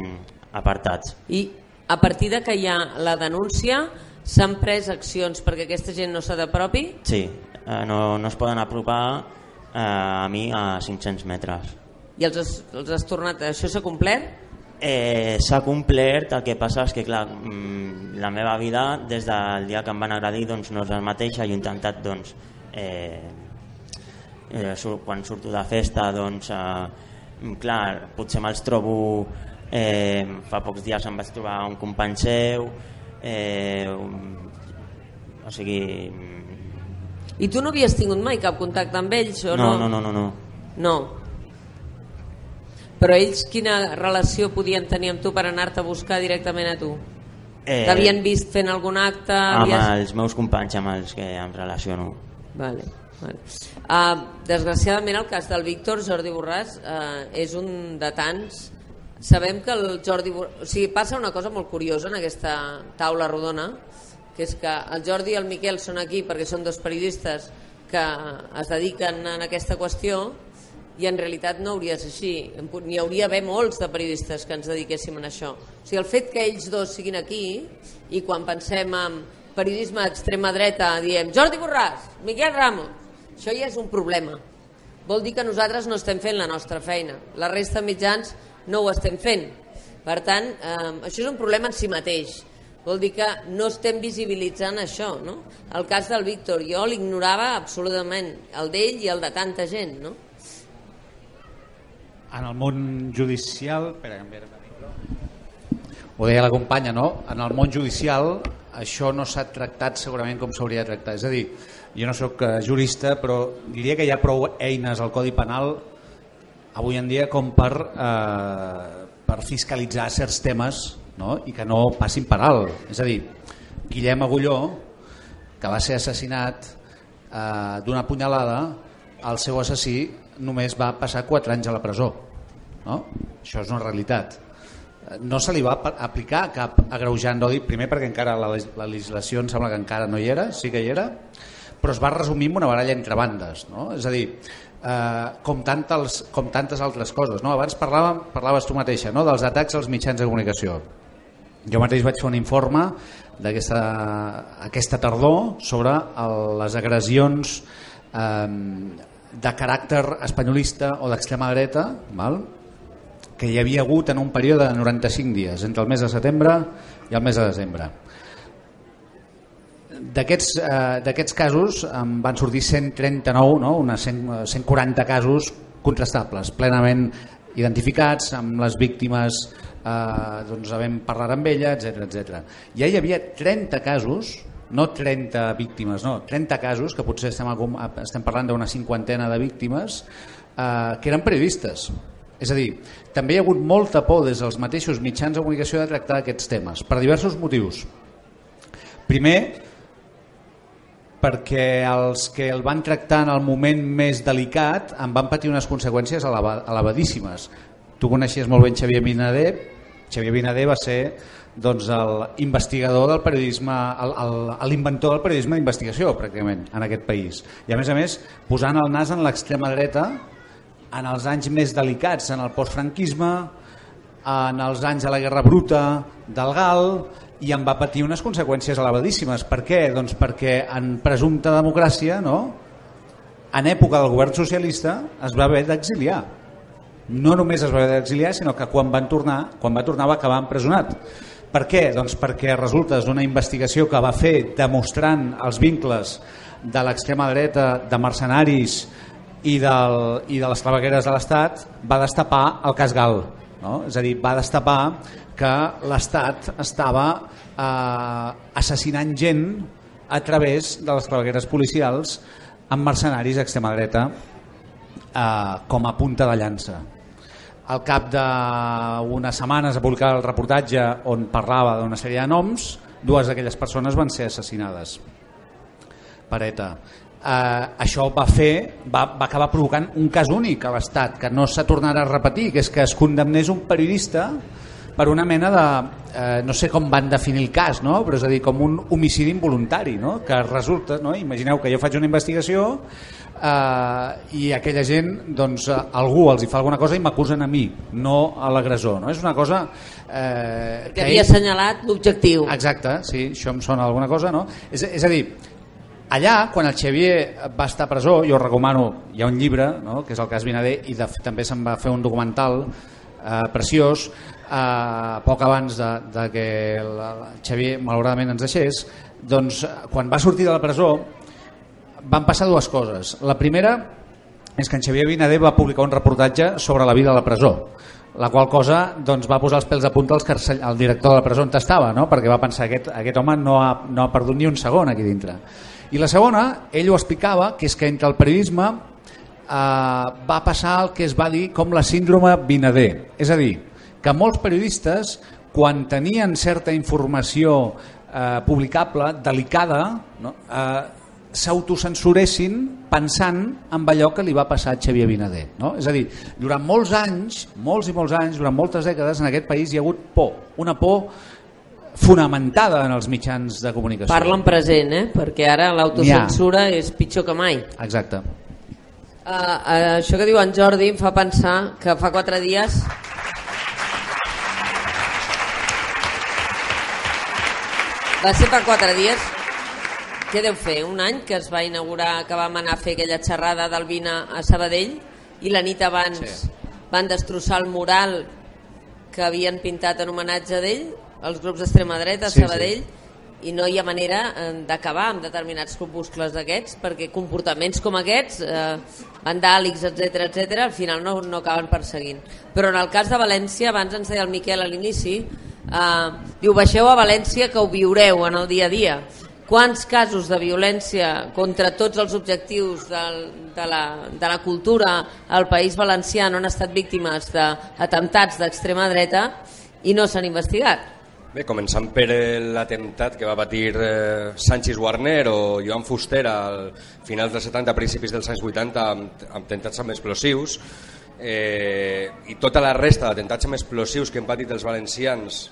apartats. I a partir de que hi ha la denúncia s'han pres accions perquè aquesta gent no d'apropi? Sí, eh, no, no es poden apropar eh, a mi a 500 metres. I els has, els has tornat... Això s'ha complert? Eh, s'ha complert, el que passa és que clar, mm, la meva vida des del dia que em van agredir doncs, no és el mateix, he intentat doncs, eh, eh, quan surto de festa doncs, eh, clar, potser me'ls trobo eh, fa pocs dies em vaig trobar un company seu eh, un, o sigui i tu no havies tingut mai cap contacte amb ells? O no, no, no, no, no. No. Però ells quina relació podien tenir amb tu per anar-te a buscar directament a tu? Eh, T'havien vist fent algun acte? Amb havies... els meus companys amb els que em relaciono. Vale. Vale. Uh, desgraciadament el cas del Víctor Jordi Borràs uh, és un de tants sabem que el Jordi Borràs, o sigui, passa una cosa molt curiosa en aquesta taula rodona que és que el Jordi i el Miquel són aquí perquè són dos periodistes que es dediquen a aquesta qüestió i en realitat no hauria de ser així. N'hi hauria d'haver molts de periodistes que ens dediquéssim a això. O sigui, el fet que ells dos siguin aquí i quan pensem en periodisme d'extrema dreta diem Jordi Borràs, Miquel Ramos, això ja és un problema. Vol dir que nosaltres no estem fent la nostra feina. La resta de mitjans no ho estem fent. Per tant, eh, això és un problema en si mateix. Vol dir que no estem visibilitzant això. No? El cas del Víctor, jo l'ignorava absolutament, el d'ell i el de tanta gent. No? En el món judicial... Espera, ho deia la companya, no? En el món judicial això no s'ha tractat segurament com s'hauria de tractar. És a dir, jo no sóc eh, jurista, però diria que hi ha prou eines al Codi Penal avui en dia com per, eh, per fiscalitzar certs temes no? i que no passin per alt. És a dir, Guillem Agulló, que va ser assassinat eh, d'una punyalada, el seu assassí només va passar 4 anys a la presó. No? Això és una realitat. no se li va aplicar cap agreujant d'odi, primer perquè encara la, la legislació em sembla que encara no hi era, sí que hi era, però es va resumir en una baralla entre bandes, no? és a dir, eh, com, tantes, com tantes altres coses. No? Abans parlàvem, parlaves tu mateixa no? dels atacs als mitjans de comunicació. Jo mateix vaig fer un informe d'aquesta aquesta tardor sobre el, les agressions eh, de caràcter espanyolista o d'extrema dreta val? que hi havia hagut en un període de 95 dies, entre el mes de setembre i el mes de desembre. D'aquests eh, casos en van sortir 139, no? unes 100, 140 casos contrastables, plenament identificats, amb les víctimes eh, doncs vam parlar amb ella, etc etc. Ja hi havia 30 casos, no 30 víctimes, no, 30 casos, que potser estem, estem parlant d'una cinquantena de víctimes, eh, que eren periodistes. És a dir, també hi ha hagut molta por des dels mateixos mitjans de comunicació de tractar aquests temes, per diversos motius. Primer, perquè els que el van tractar en el moment més delicat en van patir unes conseqüències eleva- elevadíssimes. Tu coneixies molt bé en Xavier Binader, Xavier Binader va ser doncs, l'investigador del periodisme, l'inventor del periodisme d'investigació, pràcticament, en aquest país. I a més a més, posant el nas en l'extrema dreta en els anys més delicats, en el postfranquisme, en els anys de la Guerra Bruta, del GAL, i en va patir unes conseqüències elevadíssimes. Per què? Doncs perquè en presumpta democràcia, no? en època del govern socialista, es va haver d'exiliar. No només es va haver d'exiliar, sinó que quan, van tornar, quan va tornar va acabar empresonat. Per què? Doncs perquè resulta d'una investigació que va fer demostrant els vincles de l'extrema dreta, de mercenaris i, del, i de les clavegueres de l'Estat, va destapar el cas Gal. No? És a dir, va destapar que l'Estat estava eh, assassinant gent a través de les clavegueres policials amb mercenaris d'extrema dreta eh, com a punta de llança. Al cap d'unes setmanes a publicar el reportatge on parlava d'una sèrie de noms, dues d'aquelles persones van ser assassinades per ETA. Eh, això va fer va, va acabar provocant un cas únic a l'Estat que no s'ha tornat a repetir que és que es condemnés un periodista per una mena de, eh, no sé com van definir el cas, no? però és a dir, com un homicidi involuntari, no? que resulta, no? imagineu que jo faig una investigació eh, i aquella gent, doncs eh, algú els hi fa alguna cosa i m'acusen a mi, no a l'agressor. No? És una cosa... Eh, Que havia assenyalat l'objectiu. Exacte, sí, això em sona alguna cosa, no? És, és a dir, allà, quan el Xavier va estar a presó, jo recomano, hi ha un llibre, no?, que és el cas Vinader, i de, també se'n va fer un documental eh, preciós, eh, poc abans de, de que el, el Xavier malauradament ens deixés, doncs quan va sortir de la presó van passar dues coses. La primera és que en Xavier Vinader va publicar un reportatge sobre la vida a la presó la qual cosa doncs, va posar els pèls a punta als carcell, al director de la presó on estava, no? perquè va pensar que aquest, aquest home no ha, no ha perdut ni un segon aquí dintre. I la segona, ell ho explicava, que és que entre el periodisme eh, va passar el que es va dir com la síndrome Vinader. És a dir, que molts periodistes, quan tenien certa informació eh, publicable, delicada, no? eh, s'autocensuressin pensant en allò que li va passar a Xavier Vinader. No? És a dir, durant molts anys, molts i molts anys, durant moltes dècades, en aquest país hi ha hagut por, una por fonamentada en els mitjans de comunicació. Parla en present, eh? perquè ara l'autocensura és pitjor que mai. Exacte. Uh, uh, això que diu en Jordi em fa pensar que fa quatre dies va ser fa quatre dies què deu fer? Un any que es va inaugurar que vam anar a fer aquella xerrada del Vina a Sabadell i la nit abans sí. van destrossar el mural que havien pintat en homenatge d'ell els grups d'extrema dreta a Sí, Sabadell i no hi ha manera eh, d'acabar amb determinats corpuscles d'aquests perquè comportaments com aquests eh, vandàlics, etc etc al final no, no acaben perseguint però en el cas de València, abans ens deia el Miquel a l'inici eh, diu baixeu a València que ho viureu en el dia a dia quants casos de violència contra tots els objectius del, de, la, de la cultura al País Valencià no han estat víctimes d'atemptats d'extrema dreta i no s'han investigat? Bé, començant per l'atemptat que va patir eh, Sánchez Warner o Joan Fuster al finals dels 70, principis dels anys 80 amb, amb atemptats amb explosius eh, i tota la resta d'atemptats amb explosius que hem patit els valencians,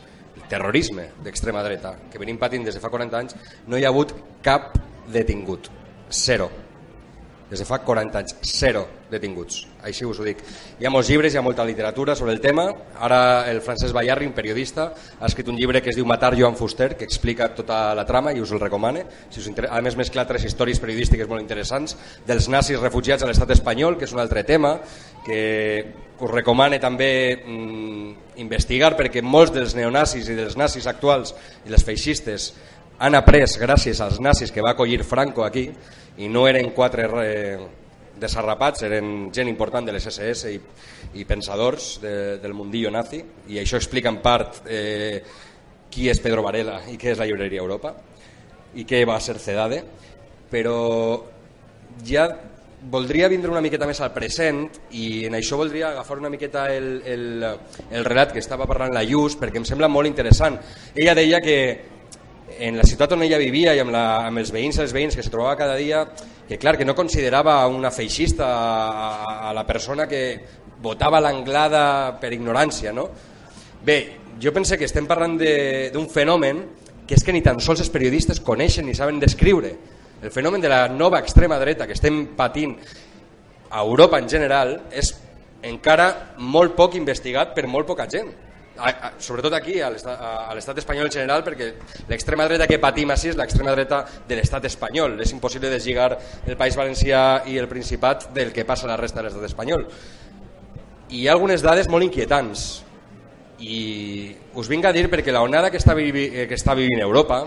terrorisme d'extrema dreta, que venim patint des de fa 40 anys, no hi ha hagut cap detingut. Zero des de fa 40 anys, zero detinguts, així us ho dic. Hi ha molts llibres, hi ha molta literatura sobre el tema, ara el Francesc Bayarri, un periodista, ha escrit un llibre que es diu Matar Joan Fuster, que explica tota la trama i us el recomane. Si us a més mescla tres històries periodístiques molt interessants, dels nazis refugiats a l'estat espanyol, que és un altre tema, que us recomane també mm, investigar, perquè molts dels neonazis i dels nazis actuals i les feixistes han après, gràcies als nazis que va acollir Franco aquí, i no eren quatre eh, desarrapats, eren gent important de les SS i, i pensadors de, del mundillo nazi i això explica en part eh, qui és Pedro Varela i què és la llibreria Europa i què va ser CEDADE però ja voldria vindre una miqueta més al present i en això voldria agafar una miqueta el, el, el relat que estava parlant la Lluç perquè em sembla molt interessant. Ella deia que en la ciutat on ella vivia i amb, la, amb els veïns i els veïns que se trobava cada dia, que clar, que no considerava una feixista a, a la persona que votava l'anglada per ignorància, no? Bé, jo pense que estem parlant d'un fenomen que és que ni tan sols els periodistes coneixen ni saben descriure. El fenomen de la nova extrema dreta que estem patint a Europa en general és encara molt poc investigat per molt poca gent sobretot aquí, a l'estat espanyol en general, perquè l'extrema dreta que patim així és l'extrema dreta de l'estat espanyol. És impossible deslligar el País Valencià i el Principat del que passa a la resta de l'estat espanyol. I hi ha algunes dades molt inquietants i us vinc a dir perquè la onada que està, vivi, que està vivint Europa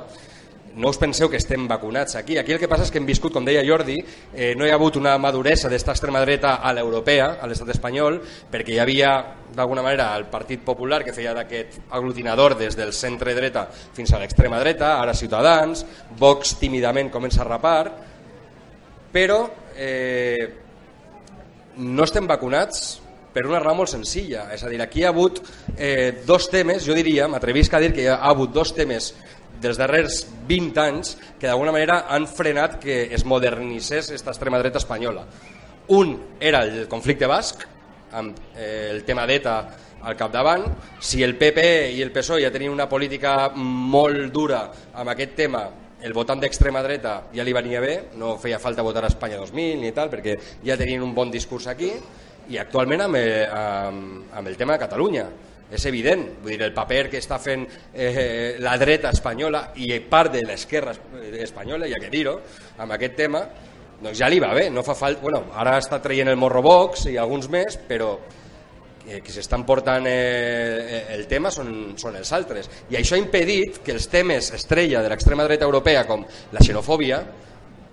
no us penseu que estem vacunats aquí. Aquí el que passa és que hem viscut, com deia Jordi, eh, no hi ha hagut una maduresa d'esta extrema dreta a l'europea, a l'estat espanyol, perquè hi havia, d'alguna manera, el Partit Popular que feia d'aquest aglutinador des del centre dreta fins a l'extrema dreta, ara Ciutadans, Vox tímidament comença a rapar, però eh, no estem vacunats per una raó molt senzilla, és a dir, aquí hi ha hagut eh, dos temes, jo diria, m'atrevisc a dir que hi ha hagut dos temes dels darrers 20 anys que d'alguna manera han frenat que es modernitzés aquesta extrema dreta espanyola. Un era el conflicte basc, amb eh, el tema d'ETA al capdavant. Si el PP i el PSOE ja tenien una política molt dura amb aquest tema, el votant d'extrema dreta ja li venia bé, no feia falta votar a Espanya 2000 ni tal, perquè ja tenien un bon discurs aquí, i actualment amb, eh, amb, amb el tema de Catalunya és evident, vull dir, el paper que està fent eh, la dreta espanyola i part de l'esquerra espanyola, ja que dir-ho, amb aquest tema, doncs ja li va bé, no fa falta... Bueno, ara està traient el morro box i alguns més, però eh, que s'estan portant eh, eh, el tema són, són els altres. I això ha impedit que els temes estrella de l'extrema dreta europea, com la xenofòbia,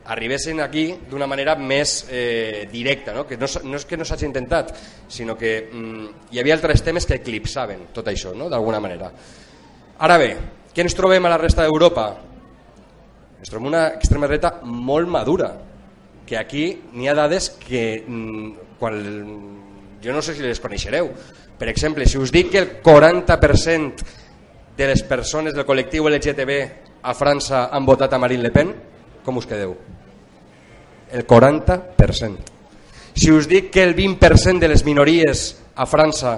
arribessin aquí d'una manera més eh, directa, no? que no, no és que no s'hagi intentat, sinó que mm, hi havia altres temes que eclipsaven tot això, no? d'alguna manera. Ara bé, què ens trobem a la resta d'Europa? Ens trobem una extrema dreta molt madura, que aquí n'hi ha dades que mm, quan, jo no sé si les coneixereu. Per exemple, si us dic que el 40% de les persones del col·lectiu LGTB a França han votat a Marine Le Pen, com us quedeu? El 40%. Si us dic que el 20% de les minories a França,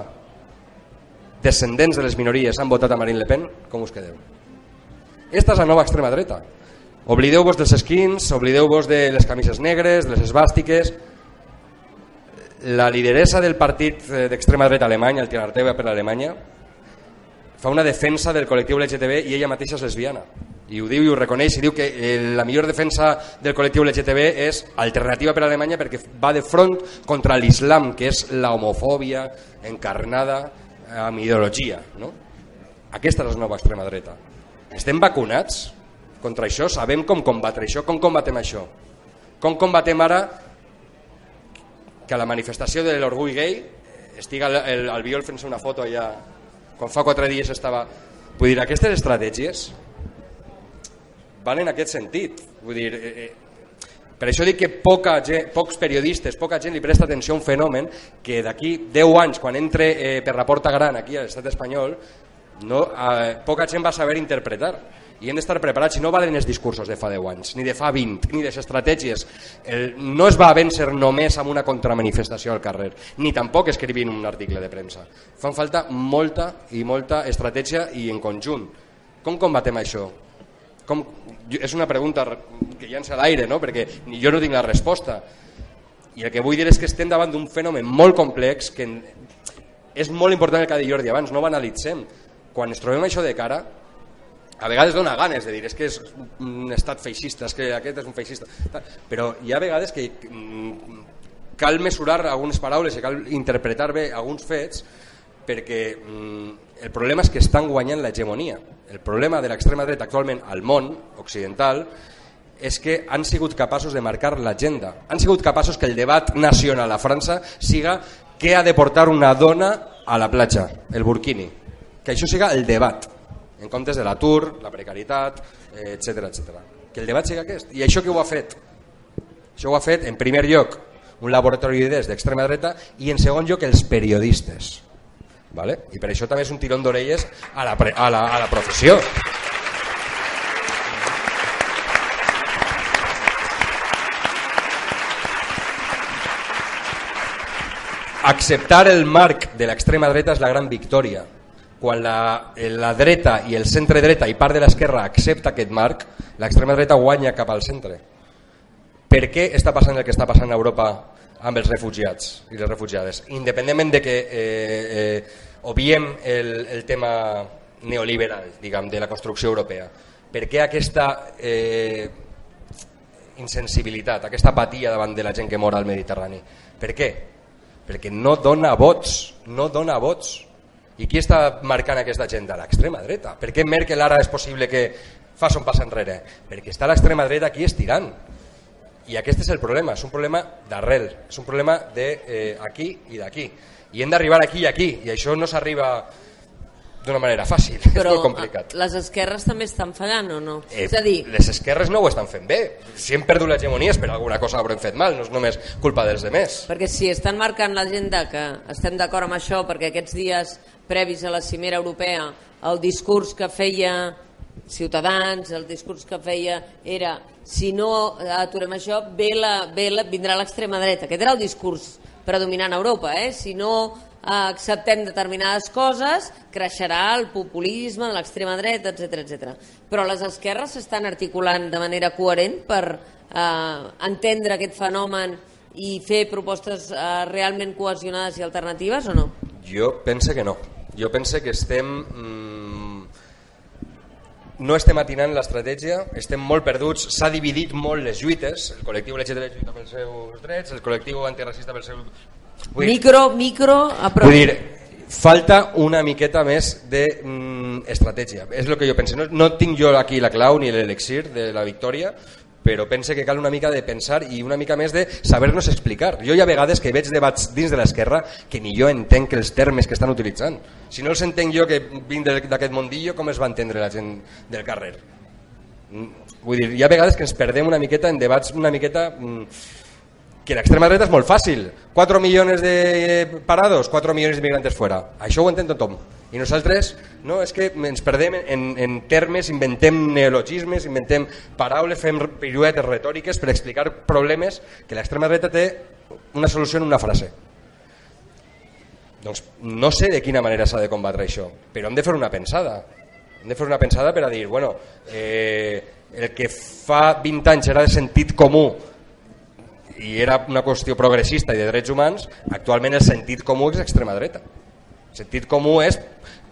descendents de les minories, han votat a Marine Le Pen, com us quedeu? Esta és la nova extrema dreta. Oblideu-vos dels skins, oblideu-vos de les camises negres, de les esbàstiques. La lideresa del partit eh, d'extrema dreta alemany, el Tirarteva per l'Alemanya, fa una defensa del col·lectiu LGTB i ella mateixa és lesbiana i ho diu i ho reconeix i diu que eh, la millor defensa del col·lectiu LGTB és alternativa per a Alemanya perquè va de front contra l'islam, que és la homofòbia encarnada amb ideologia. No? Aquesta és la nova extrema dreta. Estem vacunats contra això? Sabem com combatre això? Com combatem això? Com combatem ara que a la manifestació de l'orgull gay estiga el, el, el Biol fent-se una foto allà quan fa quatre dies estava... Vull dir, aquestes estratègies van en aquest sentit. Vull dir, eh, eh, per això dic que poca gent, pocs periodistes, poca gent li presta atenció a un fenomen que d'aquí 10 anys, quan entre eh, per la porta gran aquí a l'estat espanyol, No, eh, poca gent va saber interpretar i hem d'estar preparats, si no valen els discursos de fa 10 anys, ni de fa 20, ni les estratègies. El, no es va vèncer només amb una contramanifestació al carrer, ni tampoc escrivint un article de premsa. Fan falta molta i molta estratègia i en conjunt. Com combatem això? Com, és una pregunta que llança a l'aire, no? perquè jo no tinc la resposta. I el que vull dir és que estem davant d'un fenomen molt complex que és molt important el que ha dit Jordi abans, no banalitzem. Quan ens trobem això de cara, a vegades dona ganes de dir és que és un estat feixista, és que aquest és un feixista, però hi ha vegades que mm, cal mesurar algunes paraules i cal interpretar bé alguns fets perquè mm, el problema és que estan guanyant l'hegemonia. El problema de l'extrema dreta actualment al món occidental és que han sigut capaços de marcar l'agenda. Han sigut capaços que el debat nacional a França siga què ha de portar una dona a la platja, el burkini. Que això siga el debat en comptes de l'atur, la precarietat, etc eh, etc. Que el debat sigui aquest. I això que ho ha fet? Això ho ha fet, en primer lloc, un laboratori d'idees d'extrema dreta i en segon lloc els periodistes. Vale? I per això també és un tirón d'orelles a, la, a, la, a la professió. Acceptar el marc de l'extrema dreta és la gran victòria quan la, la dreta i el centre dreta i part de l'esquerra accepta aquest marc, l'extrema dreta guanya cap al centre. Per què està passant el que està passant a Europa amb els refugiats i les refugiades? Independentment de que eh, eh, obviem el, el tema neoliberal, diguem, de la construcció europea. Per què aquesta eh, insensibilitat, aquesta apatia davant de la gent que mora al Mediterrani? Per què? Perquè no dona vots, no dona vots i qui està marcant aquesta agenda? L'extrema dreta. Per què Merkel ara és possible que faci un pas enrere? Perquè està l'extrema dreta aquí estirant. I aquest és el problema, és un problema d'arrel, és un problema d'aquí eh, i d'aquí. I hem d'arribar aquí i aquí, i això no s'arriba d'una manera fàcil, [LAUGHS] Però és molt complicat. les esquerres també estan fallant o no? Eh, és a dir... Les esquerres no ho estan fent bé. Si hem perdut l'hegemonia és per alguna cosa haurem fet mal, no és només culpa dels demés. Perquè si estan marcant l'agenda que estem d'acord amb això, perquè aquests dies previs a la cimera europea el discurs que feia Ciutadans, el discurs que feia era si no aturem això ve la, ve la, vindrà l'extrema dreta. Aquest era el discurs predominant a Europa. Eh? Si no acceptem determinades coses, creixerà el populisme l'extrema dreta, etc etc. Però les esquerres s'estan articulant de manera coherent per eh, entendre aquest fenomen i fer propostes eh, realment cohesionades i alternatives o no? Jo pense que no. Jo penso que estem... Mm, no estem atinant l'estratègia, estem molt perduts, s'ha dividit molt les lluites, el col·lectiu LGTB lluita pels seus drets, el col·lectiu antiracista pel seu... Vull micro, micro... Vull dir, falta una miqueta més d'estratègia, mm, és el que jo penso. No, no tinc jo aquí la clau ni l'elixir de la victòria, però pense que cal una mica de pensar i una mica més de saber-nos explicar. Jo hi ha vegades que veig debats dins de l'esquerra que ni jo entenc els termes que estan utilitzant. Si no els entenc jo que vinc d'aquest mundillo, com es va entendre la gent del carrer? Mm, vull dir, hi ha vegades que ens perdem una miqueta en debats una miqueta mm, que l'extrema dreta és molt fàcil. 4 milions de parados, 4 milions d'immigrants fora. Això ho entén tothom. I nosaltres no, és que ens perdem en, en termes, inventem neologismes, inventem paraules, fem piruetes retòriques per explicar problemes que l'extrema dreta té una solució en una frase. Doncs no sé de quina manera s'ha de combatre això, però hem de fer una pensada. Hem de fer una pensada per a dir, bueno, eh, el que fa 20 anys era de sentit comú i era una qüestió progressista i de drets humans, actualment el sentit comú és extrema dreta. Sentit común es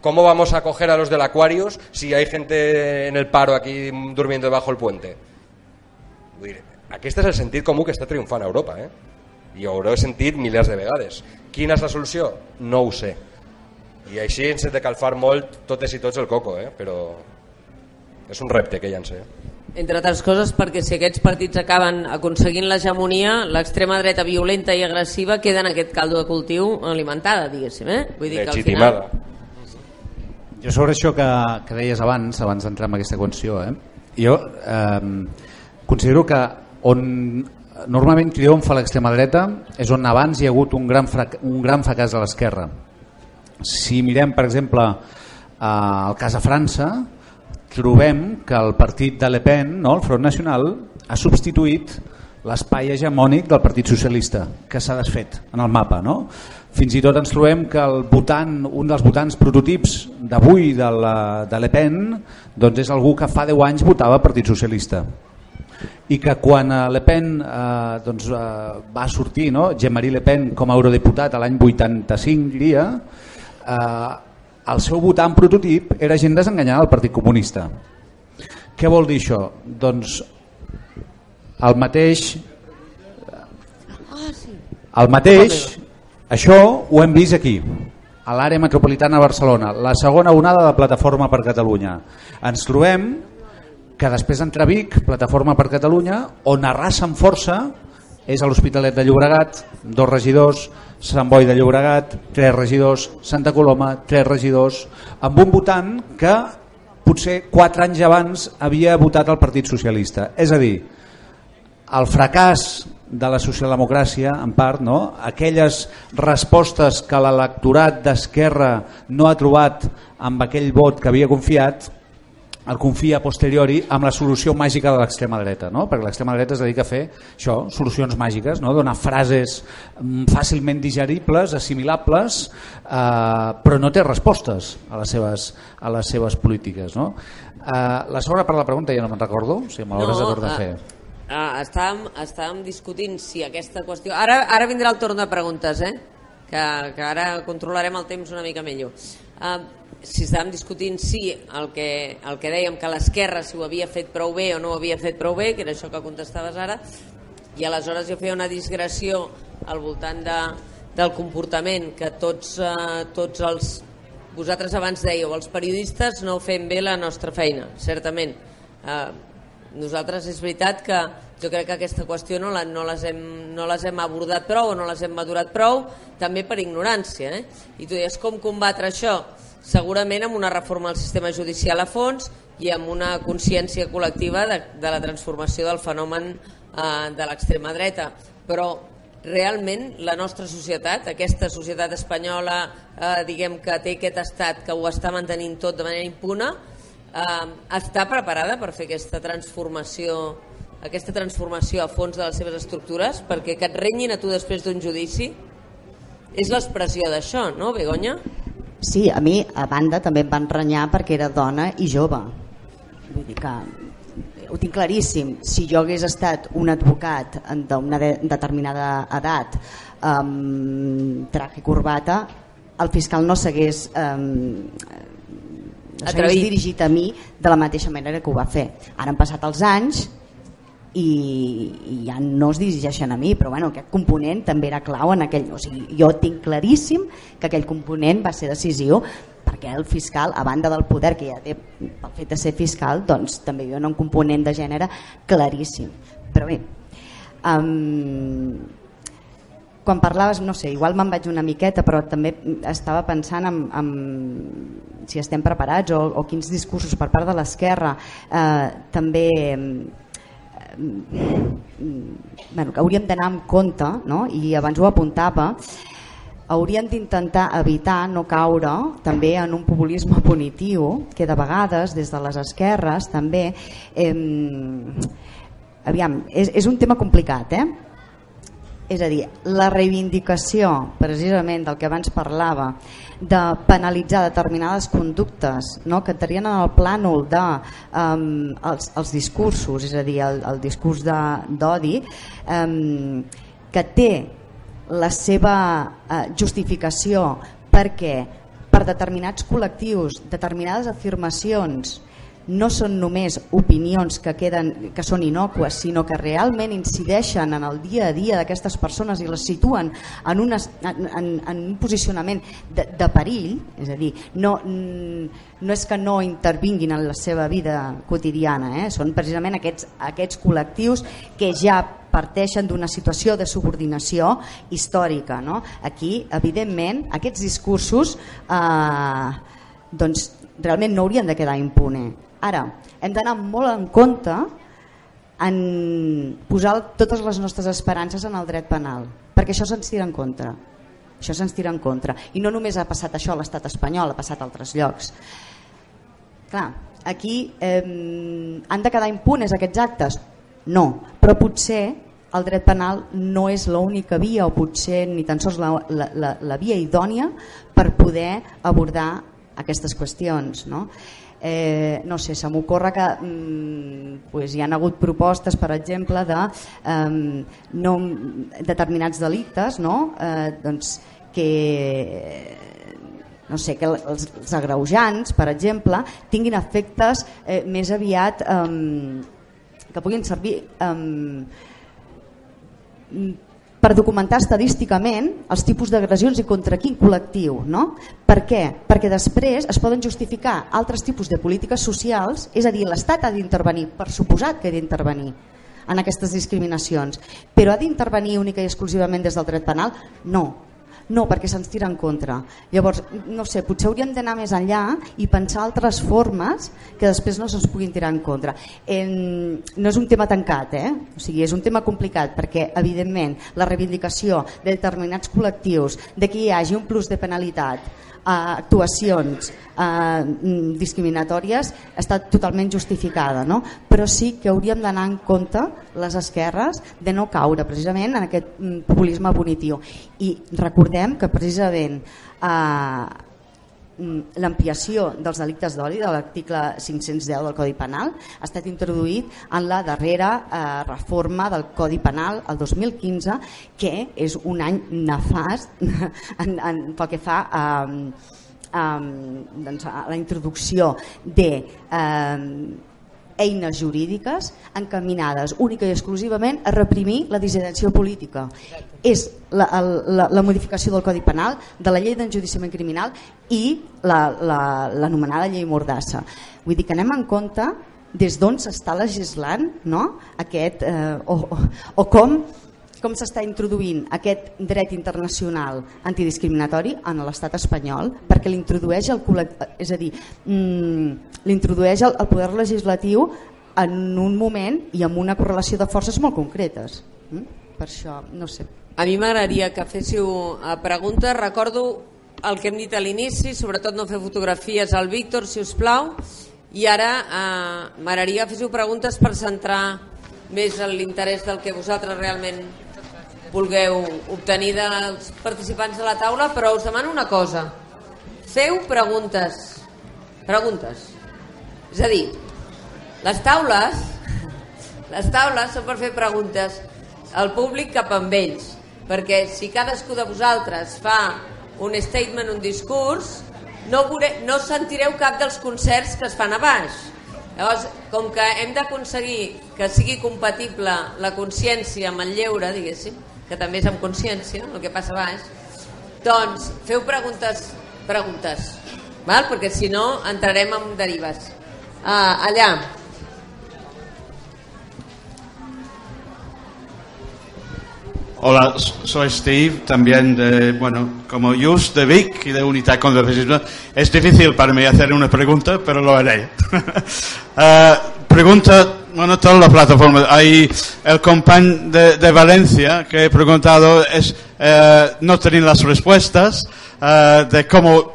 cómo vamos a coger a los del Aquarius si hay gente en el paro aquí durmiendo debajo del puente. Aquest és el sentit comú que està triomfant a Europa, eh? i ho haureu sentit milers de vegades. Quina és la solució? No ho sé. I així ens hem de calfar molt totes i tots el coco, eh? però és un repte que ja en sé. Entre altres coses perquè si aquests partits acaben aconseguint l'hegemonia, l'extrema dreta violenta i agressiva queda en aquest caldo de cultiu alimentada, diguéssim. Eh? Vull dir Legitimada. Que al final... Jo sobre això que, que deies abans, abans d'entrar en aquesta qüestió, eh? jo eh, considero que on normalment triomfa l'extrema dreta és on abans hi ha hagut un gran, frac un gran fracàs a l'esquerra. Si mirem, per exemple, al cas de França trobem que el partit de Le Pen, no, el Front Nacional, ha substituït l'espai hegemònic del Partit Socialista, que s'ha desfet en el mapa. No? Fins i tot ens trobem que el votant, un dels votants prototips d'avui de, la, de Le Pen doncs és algú que fa 10 anys votava Partit Socialista i que quan Le Pen eh, doncs, eh, va sortir, no? Jean-Marie Le Pen com a eurodiputat l'any 85 diria, eh, el seu votant prototip era gent desenganyada del Partit Comunista. Què vol dir això? Doncs el mateix el mateix això ho hem vist aquí a l'àrea metropolitana de Barcelona la segona onada de Plataforma per Catalunya ens trobem que després entra Vic, Plataforma per Catalunya on arrasa amb força és a l'Hospitalet de Llobregat dos regidors, Sant Boi de Llobregat tres regidors, Santa Coloma tres regidors, amb un votant que potser quatre anys abans havia votat el Partit Socialista és a dir, el fracàs de la socialdemocràcia, en part, no? aquelles respostes que l'electorat d'Esquerra no ha trobat amb aquell vot que havia confiat, el confia a posteriori amb la solució màgica de l'extrema dreta, no? perquè l'extrema dreta es dedica a fer això, solucions màgiques, no? donar frases mm, fàcilment digeribles, assimilables, eh, però no té respostes a les seves, a les seves polítiques. No? Eh, la segona part de la pregunta ja no me'n recordo, si m'ho hauràs no, de tornar a fer. Uh, estàvem, estàvem discutint si aquesta qüestió... Ara, ara vindrà el torn de preguntes, eh? que, que ara controlarem el temps una mica millor. Uh, si estàvem discutint si el que, el que dèiem que l'esquerra si ho havia fet prou bé o no ho havia fet prou bé, que era això que contestaves ara, i aleshores jo feia una disgressió al voltant de, del comportament que tots, uh, tots els... Vosaltres abans dèieu, els periodistes no fem bé la nostra feina, certament. Uh, nosaltres és veritat que jo crec que aquesta qüestió no, la, no, les hem, no les hem abordat prou o no les hem madurat prou, també per ignorància. Eh? I tu deies com combatre això? Segurament amb una reforma del sistema judicial a fons i amb una consciència col·lectiva de, de la transformació del fenomen eh, de l'extrema dreta. Però realment la nostra societat, aquesta societat espanyola eh, diguem que té aquest estat que ho està mantenint tot de manera impuna, eh, està preparada per fer aquesta transformació aquesta transformació a fons de les seves estructures perquè que et renyin a tu després d'un judici és l'expressió d'això, no, Begoña? Sí, a mi, a banda, també em van renyar perquè era dona i jove. Vull dir que ho tinc claríssim. Si jo hagués estat un advocat d'una de, determinada edat amb traje i corbata, el fiscal no s'hagués s'hagués dirigit a mi de la mateixa manera que ho va fer. Ara han passat els anys i, i ja no es dirigeixen a mi, però bueno, aquest component també era clau en aquell... O sigui, jo tinc claríssim que aquell component va ser decisiu perquè el fiscal, a banda del poder que ja té pel fet de ser fiscal, doncs també hi ha un component de gènere claríssim. Però bé, um, quan parlaves, no sé, igual me'n vaig una miqueta, però també estava pensant en, en si estem preparats o, o quins discursos per part de l'esquerra eh, també bueno, que hauríem d'anar amb compte, no? i abans ho apuntava, hauríem d'intentar evitar no caure també en un populisme [LAUGHS] punitiu que de vegades des de les esquerres també eh, aviam, és, és un tema complicat eh? És a dir, la reivindicació precisament del que abans parlava de penalitzar determinades conductes no? que entrarien en el plànol de um, els, els discursos, és a dir, el, el discurs d'odi um, que té la seva uh, justificació perquè per determinats col·lectius, determinades afirmacions no són només opinions que, queden, que són inocues, sinó que realment incideixen en el dia a dia d'aquestes persones i les situen en, una, en, en, en un posicionament de, de perill, és a dir, no, no és que no intervinguin en la seva vida quotidiana, eh? són precisament aquests, aquests col·lectius que ja parteixen d'una situació de subordinació històrica. No? Aquí, evidentment, aquests discursos eh, doncs, realment no haurien de quedar impune Ara, hem d'anar molt en compte en posar totes les nostres esperances en el dret penal, perquè això se'ns tira en contra. Això se'ns tira en contra. I no només ha passat això a l'estat espanyol, ha passat a altres llocs. Clar, aquí eh, han de quedar impunes aquests actes? No, però potser el dret penal no és l'única via o potser ni tan sols la, la, la, la via idònia per poder abordar aquestes qüestions. No? Eh, no sé, se m'ocorre que mm, pues, hi han hagut propostes, per exemple, de eh, no, determinats delictes no? eh, doncs, que no sé, que els, els agreujants, per exemple, tinguin efectes eh, més aviat eh, que puguin servir eh, per documentar estadísticament els tipus d'agressions i contra quin col·lectiu. No? Per què? Perquè després es poden justificar altres tipus de polítiques socials, és a dir, l'Estat ha d'intervenir, per suposat que ha d'intervenir en aquestes discriminacions, però ha d'intervenir única i exclusivament des del dret penal? No, no, perquè se'ns tira en contra. Llavors, no sé, potser hauríem d'anar més enllà i pensar altres formes que després no se'ns puguin tirar en contra. En, no és un tema tancat, eh? o sigui, és un tema complicat perquè, evidentment, la reivindicació de determinats col·lectius, de que hi hagi un plus de penalitat, actuacions eh, discriminatòries està totalment justificada, no? però sí que hauríem d'anar en compte les esquerres de no caure precisament en aquest mm, populisme punitiu. I recordem que precisament eh, l'ampliació dels delictes d'oli de l'article 510 del Codi Penal ha estat introduït en la darrera eh, reforma del Codi Penal el 2015 que és un any nefast [LAUGHS] en, en, pel que fa a, a, doncs a la introducció de eh, eines jurídiques encaminades única i exclusivament a reprimir la dissidència política. És la, la, la modificació del Codi Penal, de la llei d'enjudiciament criminal i l'anomenada la, la, llei Mordassa. Vull dir que anem en compte des d'on s'està legislant no? aquest, eh, o, o, o com com s'està introduint aquest dret internacional antidiscriminatori en l'estat espanyol perquè l'introdueix el és a dir, mm, l'introdueix el, el poder legislatiu en un moment i amb una correlació de forces molt concretes. Mm? Per això, no sé. A mi m'agradaria que féssiu eh, preguntes. Recordo el que hem dit a l'inici, sobretot no fer fotografies al Víctor, si us plau, i ara eh, m'agradaria que féssiu preguntes per centrar més l'interès del que vosaltres realment vulgueu obtenir dels participants de la taula, però us demano una cosa. Feu preguntes. Preguntes. És a dir, les taules, les taules són per fer preguntes al públic cap amb ells, perquè si cadascú de vosaltres fa un statement, un discurs, no, veure, no sentireu cap dels concerts que es fan a baix. Llavors, com que hem d'aconseguir que sigui compatible la consciència amb el lleure, diguéssim, que també és amb consciència, el que passa baix, doncs feu preguntes, preguntes, val? perquè si no entrarem en derives. Ah, allà. Hola, soy Steve, también de, bueno, como Just de Vic y de Unidad contra el Fascismo. Es difícil para mí hacer una pregunta, pero lo haré. uh, [LAUGHS] pregunta bueno, toda la plataforma. Hay el compañero de, de, Valencia que he preguntado, es, eh, no tienen las respuestas eh, de cómo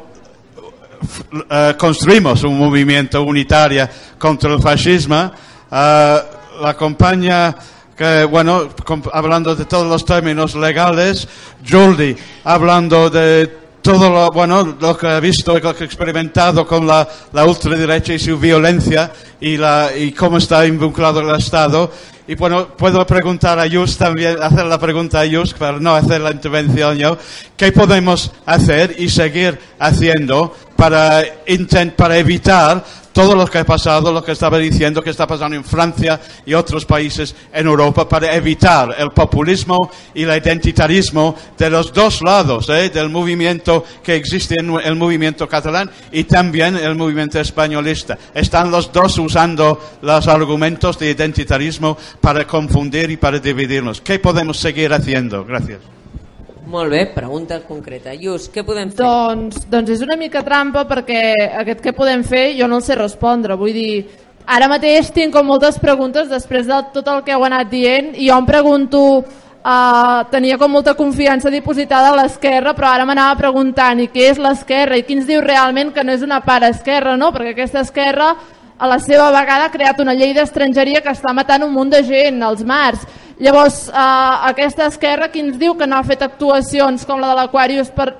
eh, construimos un movimiento unitario contra el fascismo. Eh, la compañía que, bueno, hablando de todos los términos legales, Jordi, hablando de todo lo, bueno, lo que he visto, lo que he experimentado con la, la ultraderecha y su violencia y, la, y cómo está involucrado el Estado. Y bueno, puedo preguntar a Yus también, hacer la pregunta a Yus para no hacer la intervención yo. ¿Qué podemos hacer y seguir haciendo para, intent, para evitar todo lo que ha pasado, lo que estaba diciendo que está pasando en Francia y otros países en Europa para evitar el populismo y el identitarismo de los dos lados, ¿eh? del movimiento que existe en el movimiento catalán y también el movimiento españolista. Están los dos usando los argumentos de identitarismo para confundir y para dividirnos. ¿Qué podemos seguir haciendo? Gracias. Molt bé, pregunta concreta. Lluís, què podem fer? Doncs, doncs és una mica trampa perquè aquest què podem fer jo no el sé respondre. Vull dir, ara mateix tinc com moltes preguntes després de tot el que heu anat dient i jo em pregunto uh, tenia com molta confiança dipositada a l'esquerra, però ara m'anava preguntant i què és l'esquerra i qui ens diu realment que no és una part esquerra, no? perquè aquesta esquerra a la seva vegada ha creat una llei d'estrangeria que està matant un munt de gent als mars. Llavors, eh, aquesta esquerra qui ens diu que no ha fet actuacions com la de l'Aquarius per,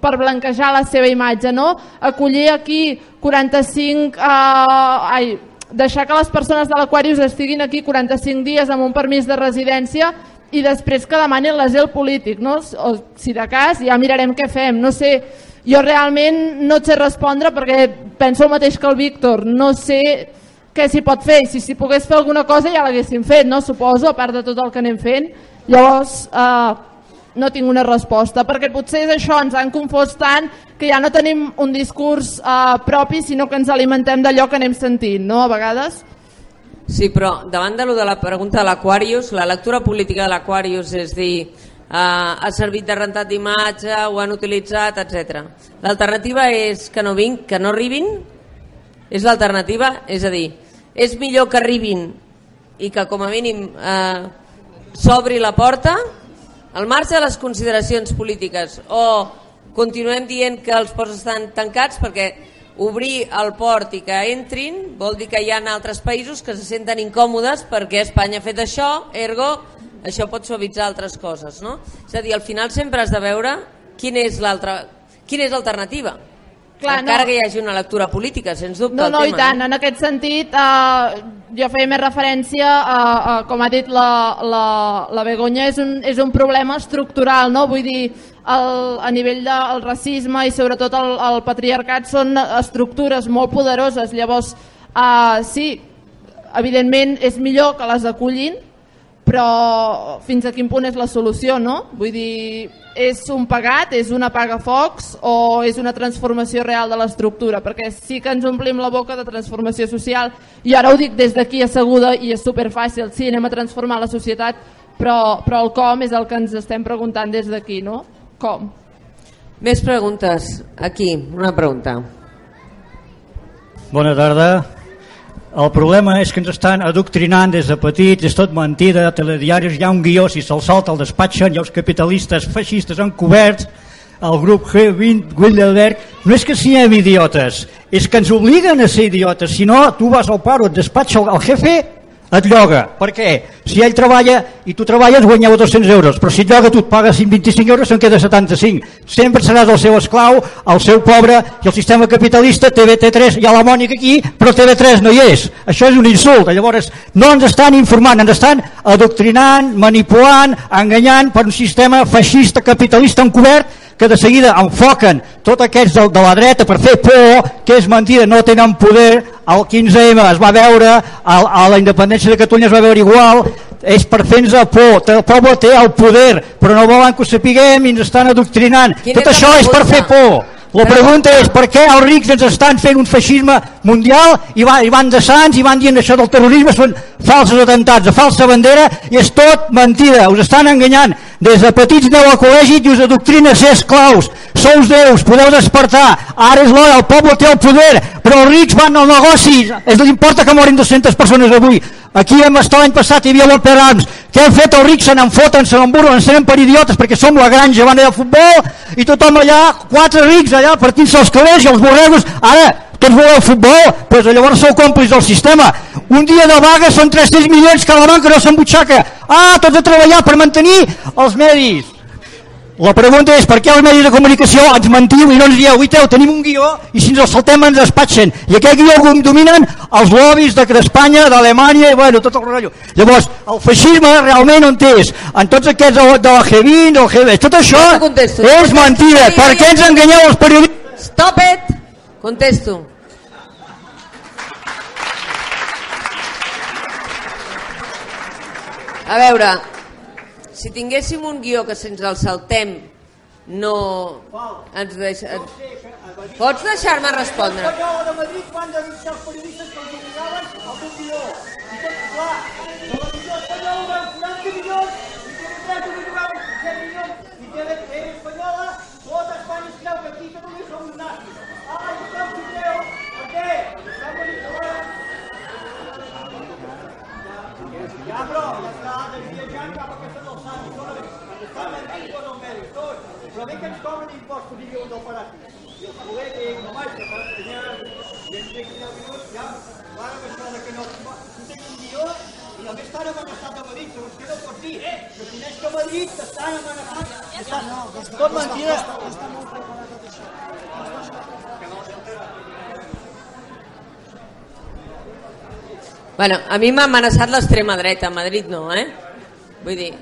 per blanquejar la seva imatge, no? Acollir aquí 45... Eh, ai, deixar que les persones de l'Aquarius estiguin aquí 45 dies amb un permís de residència i després que demanin l'asil polític, no? O, si de cas ja mirarem què fem, no sé, jo realment no et sé respondre perquè penso el mateix que el Víctor, no sé què s'hi pot fer, si s'hi pogués fer alguna cosa ja l'haguéssim fet, no? suposo, a part de tot el que anem fent, llavors eh, no tinc una resposta, perquè potser és això, ens han confós tant que ja no tenim un discurs eh, propi, sinó que ens alimentem d'allò que anem sentint, no? a vegades. Sí, però davant de, lo de la pregunta de l'Aquarius, la lectura política de l'Aquarius és dir, eh, ha servit de rentat d'imatge, ho han utilitzat, etc. L'alternativa és que no, vinc, que no arribin? És l'alternativa? És a dir, és millor que arribin i que com a mínim eh, s'obri la porta al marge de les consideracions polítiques o continuem dient que els ports estan tancats perquè obrir el port i que entrin vol dir que hi ha altres països que se senten incòmodes perquè Espanya ha fet això, ergo això pot suavitzar altres coses. No? És a dir, al final sempre has de veure quin és l'altra quina és l'alternativa. Clar, Encara no. que hi hagi una lectura política, sens dubte. No, no, tema, i tant. No? En aquest sentit, eh, jo feia més referència a, a com ha dit la, la, la Begoña, és un, és un problema estructural, no? Vull dir, el, a nivell del racisme i sobretot el, el patriarcat són estructures molt poderoses. Llavors, eh, sí, evidentment és millor que les acullin, però fins a quin punt és la solució, no? Vull dir, és un pagat, és una paga focs o és una transformació real de l'estructura? Perquè sí que ens omplim la boca de transformació social i ara ho dic des d'aquí asseguda i és superfàcil, sí, anem a transformar la societat, però, però el com és el que ens estem preguntant des d'aquí, no? Com? Més preguntes. Aquí, una pregunta. Bona tarda. El problema és que ens estan adoctrinant des de petits, és tot mentida, a telediaris hi ha un guió, si se'l salta el despatxen, hi ha els capitalistes feixistes encoberts, el grup G20, Wilderberg, no és que siguem idiotes, és que ens obliguen a ser idiotes, si no tu vas al paro, et despatxa el jefe et lloga. Per què? Si ell treballa i tu treballes guanyeu 200 euros, però si et lloga tu et pagues 125 euros se'n queda 75. Sempre seràs el seu esclau, el seu pobre, i el sistema capitalista TV3, hi ha la Mònica aquí, però TV3 no hi és. Això és un insult. Llavors no ens estan informant, ens estan adoctrinant, manipulant, enganyant per un sistema feixista capitalista encobert que de seguida enfoquen tots aquests de, de la dreta per fer por, que és mentida, no tenen poder, el 15M es va veure, a, a la independència de Catalunya es va veure igual, és per fer-nos por, el poble té el poder, però no volen que ho sapiguem i ens estan adoctrinant. Quina Tot això és per fer por. La pregunta és per què els rics ens estan fent un feixisme mundial i, va, i van de sants i van dient això del terrorisme són falsos atentats, de falsa bandera i és tot mentida, us estan enganyant. Des de petits aneu al col·legi i us adoctrina ser esclaus sous déus, podeu despertar. Ara és l'hora, el poble té el poder però els rics van al negoci. És l'importa que morin 200 persones avui aquí vam estar l'any passat hi havia l'Oper Arms què han fet els rics? Se n'enfoten, se n'emburren, ens tenen per idiotes perquè som la granja, van al futbol i tothom allà, quatre rics allà partint-se els cabells i els borregos ara tots voleu futbol, pues llavors sou còmplices del sistema. Un dia de vaga són 300 milions cada banca no s'embutxaca. Ah, tots a treballar per mantenir els medis. La pregunta és per què els medis de comunicació ens mentiu i no ens dieu, uiteu, tenim un guió i si ens el saltem ens despatxen. I aquest guió dominen els lobbies d'Espanya, d'Alemanya i bueno, tot el rotllo. Llavors, el feixisme realment on és? En tots aquests de la G20, del G20, tot això és mentida. Per què ens enganyeu els periodistes? Stop it! Contesto. A veure, si tinguéssim un guió que se'ns el saltem no ens deixa... Pots deixar-me respondre? de Madrid van denunciar els periodistes que els obligaven al teu guió. I tot clar, la televisió espanyola 40 milions i TV3 obligaven 7 milions i TV espanyola tota Espanya es creu que aquí Catalunya som un nazis. Ai, tothom s'ho creu. Per què? Està manipulant. Ja, però, ja està desviejant cap a aquestes alçades. que diuen del paràquet. I els polèmics, només que per ensenyar, i ens dic ja minuts, ja, ara això de que no... Tu tens un guió i a més estan amenaçats a Madrid, segons que no pots dir, eh? Que si neix que a Madrid t'estan amenaçats. No, tot mentida. Està molt preparat tot això. Bueno, a mi m'ha amenaçat l'extrema dreta, a Madrid no, eh? Vull dir,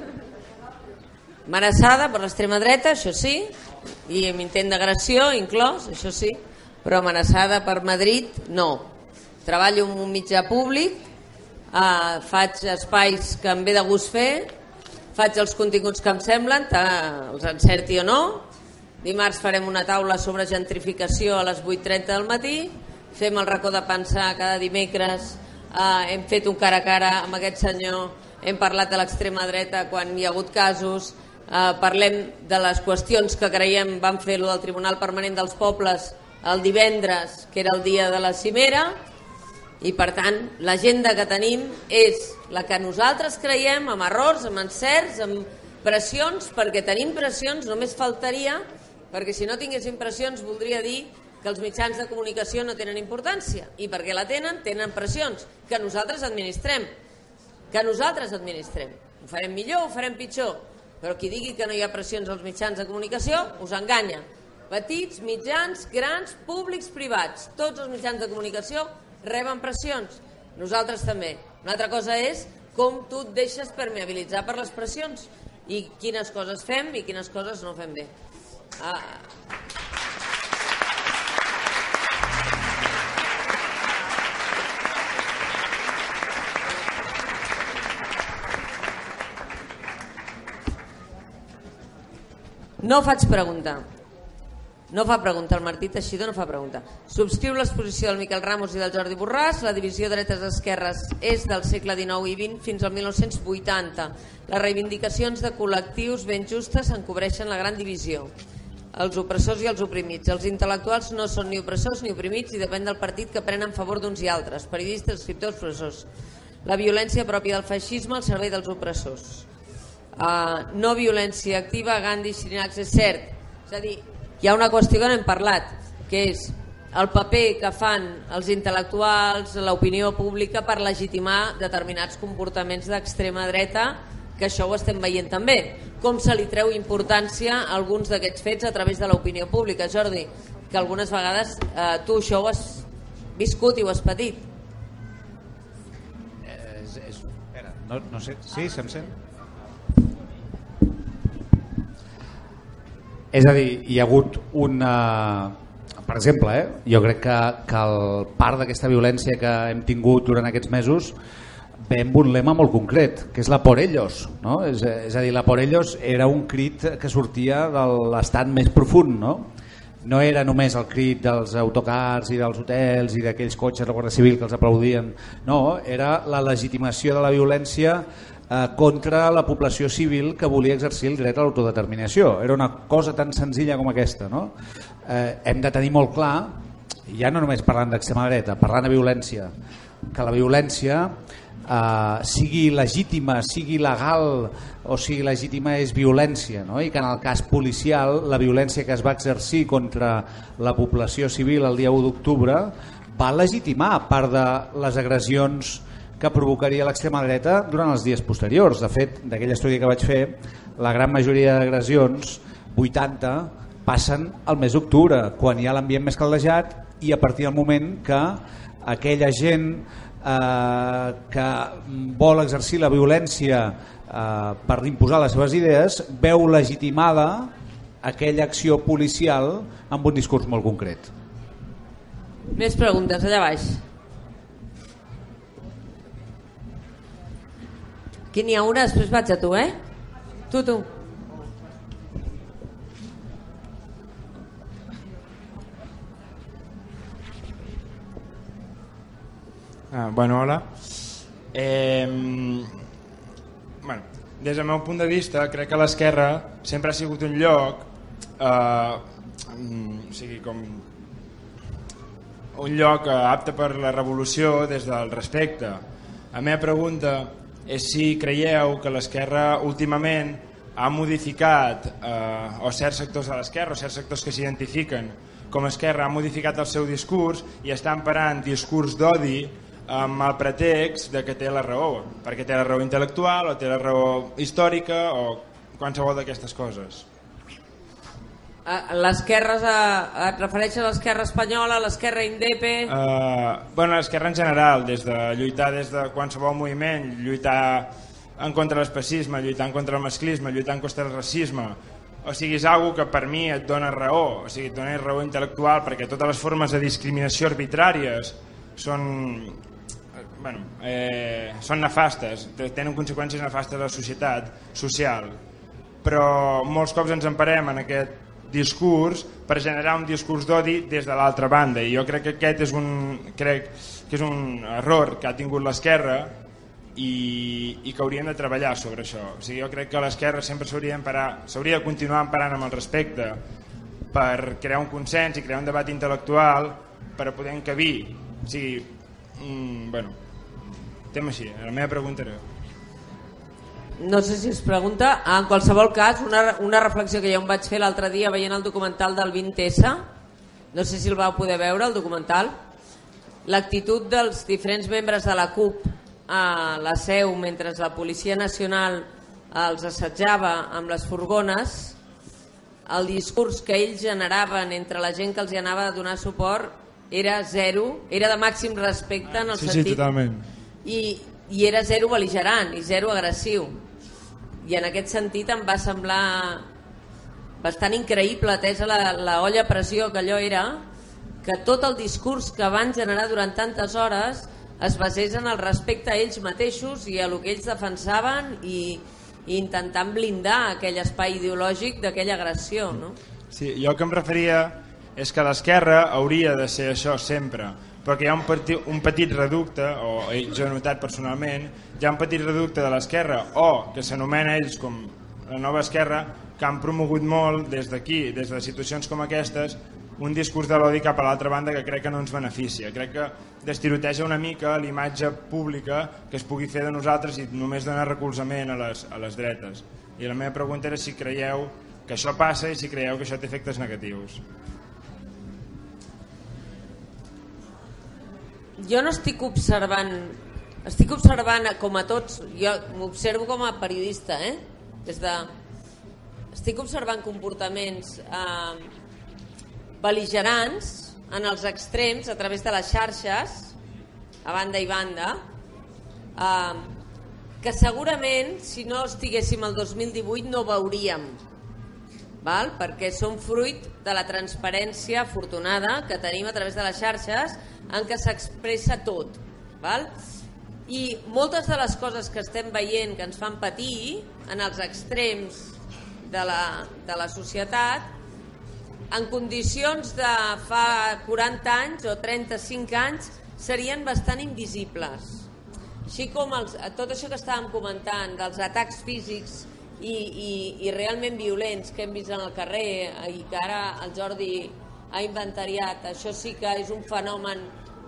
amenaçada per l'extrema dreta, això sí, i amb intent d'agressió inclòs, això sí, però amenaçada per Madrid no. Treballo en un mitjà públic, eh, faig espais que em ve de gust fer, faig els continguts que em semblen, els encerti o no, dimarts farem una taula sobre gentrificació a les 8.30 del matí, fem el racó de pensar cada dimecres. Eh, hem fet un cara a cara amb aquest senyor, hem parlat de l'extrema dreta quan hi ha hagut casos, eh, parlem de les qüestions que creiem van fer lo del Tribunal Permanent dels Pobles el divendres, que era el dia de la cimera, i per tant l'agenda que tenim és la que nosaltres creiem amb errors, amb encerts, amb pressions, perquè tenim pressions, només faltaria, perquè si no tinguéssim pressions voldria dir que els mitjans de comunicació no tenen importància. I perquè la tenen, tenen pressions que nosaltres administrem. Que nosaltres administrem. Ho farem millor, ho farem pitjor. Però qui digui que no hi ha pressions als mitjans de comunicació us enganya. Petits, mitjans, grans, públics, privats. Tots els mitjans de comunicació reben pressions. Nosaltres també. Una altra cosa és com tu et deixes permeabilitzar per les pressions i quines coses fem i quines coses no fem bé. Ah, No faig pregunta. No fa pregunta, el Martí Teixidor no fa pregunta. Subscriu l'exposició del Miquel Ramos i del Jordi Borràs. La divisió dretes-esquerres és del segle XIX i XX fins al 1980. Les reivindicacions de col·lectius ben justes encobreixen la gran divisió. Els opressors i els oprimits. Els intel·lectuals no són ni opressors ni oprimits i depèn del partit que prenen en favor d'uns i altres. Periodistes, escriptors, professors. La violència pròpia del feixisme al servei dels opressors uh, no violència activa, Gandhi, Xirinacs, és cert. És a dir, hi ha una qüestió que no hem parlat, que és el paper que fan els intel·lectuals, l'opinió pública per legitimar determinats comportaments d'extrema dreta, que això ho estem veient també. Com se li treu importància a alguns d'aquests fets a través de l'opinió pública, Jordi? Que algunes vegades eh, tu això ho has viscut i ho has patit. Eh, és, és, espera, no, no sé, sí, se'm sent? És a dir, hi ha hagut una... Per exemple, eh, jo crec que, que el part d'aquesta violència que hem tingut durant aquests mesos ve amb un lema molt concret, que és la por ellos. No? És, és a dir, la por ellos era un crit que sortia de l'estat més profund. No? no era només el crit dels autocars i dels hotels i d'aquells cotxes de la Guàrdia Civil que els aplaudien, no, era la legitimació de la violència eh, contra la població civil que volia exercir el dret a l'autodeterminació. Era una cosa tan senzilla com aquesta. No? Eh, hem de tenir molt clar, ja no només parlant d'extrema dreta, parlant de violència, que la violència eh, sigui legítima, sigui legal o sigui legítima és violència no? i que en el cas policial la violència que es va exercir contra la població civil el dia 1 d'octubre va legitimar part de les agressions que provocaria l'extrema dreta durant els dies posteriors. De fet, d'aquell estudi que vaig fer, la gran majoria d'agressions, 80, passen al mes d'octubre, quan hi ha l'ambient més caldejat i a partir del moment que aquella gent eh, que vol exercir la violència eh, per imposar les seves idees veu legitimada aquella acció policial amb un discurs molt concret. Més preguntes, allà baix. Aquí n'hi ha una, després vaig a tu, eh? Tu, tu. Ah, bueno, hola. Eh, bueno, des del meu punt de vista, crec que l'esquerra sempre ha sigut un lloc, eh, o sigui, com un lloc apte per la revolució des del respecte. La meva pregunta és si creieu que l'esquerra últimament ha modificat, eh, o certs sectors de l'esquerra, o certs sectors que s'identifiquen com a esquerra, han modificat el seu discurs i està emparant discurs d'odi amb el pretext de que té la raó, perquè té la raó intel·lectual o té la raó històrica o qualsevol d'aquestes coses. L'esquerra, et refereixes a l'esquerra espanyola, a l'esquerra indepe... Uh, bueno, l'esquerra en general, des de lluitar des de qualsevol moviment, lluitar en contra l'especisme, lluitar en contra el masclisme, lluitar en contra el racisme, o sigui, és algo que per mi et dona raó, o sigui, et dona raó intel·lectual perquè totes les formes de discriminació arbitràries són, bueno, eh, són nefastes, tenen conseqüències nefastes a la societat social, però molts cops ens emparem en aquest discurs per generar un discurs d'odi des de l'altra banda. I jo crec que aquest és un, crec que és un error que ha tingut l'esquerra i, i que hauríem de treballar sobre això. O sigui, jo crec que l'esquerra sempre s'hauria de continuar emparant amb el respecte per crear un consens i crear un debat intel·lectual per a poder encabir. O sigui, mm, bueno tema així, la meva pregunta era no sé si es pregunta, en qualsevol cas, una, una reflexió que jo em vaig fer l'altre dia veient el documental del 20S, no sé si el vau poder veure, el documental, l'actitud dels diferents membres de la CUP a la seu mentre la Policia Nacional els assetjava amb les furgones, el discurs que ells generaven entre la gent que els hi anava a donar suport era zero, era de màxim respecte en el sí, sentit... Sí, totalment. I, i era zero beligerant i zero agressiu i en aquest sentit em va semblar bastant increïble atesa la, la olla a pressió que allò era que tot el discurs que van generar durant tantes hores es basés en el respecte a ells mateixos i a el que ells defensaven i, i intentant blindar aquell espai ideològic d'aquella agressió no? Sí, jo el que em referia és que l'esquerra hauria de ser això sempre perquè hi ha un, petit, un petit reducte, o jo he notat personalment, hi ha un petit reducte de l'esquerra, o que s'anomena ells com la nova esquerra, que han promogut molt des d'aquí, des de situacions com aquestes, un discurs de l'odi cap a l'altra banda que crec que no ens beneficia. Crec que destiroteja una mica l'imatge pública que es pugui fer de nosaltres i només donar recolzament a les, a les dretes. I la meva pregunta era si creieu que això passa i si creieu que això té efectes negatius. Jo no estic observant estic observant com a tots jo m'observo com a periodista eh? des de estic observant comportaments eh, beligerants en els extrems a través de les xarxes a banda i banda eh, que segurament si no estiguéssim al 2018 no veuríem val? perquè són fruit de la transparència afortunada que tenim a través de les xarxes en què s'expressa tot. Val? I moltes de les coses que estem veient que ens fan patir en els extrems de la, de la societat en condicions de fa 40 anys o 35 anys serien bastant invisibles. Així com els, tot això que estàvem comentant dels atacs físics i, i, i realment violents que hem vist en el carrer i que ara el Jordi ha inventariat, això sí que és un fenomen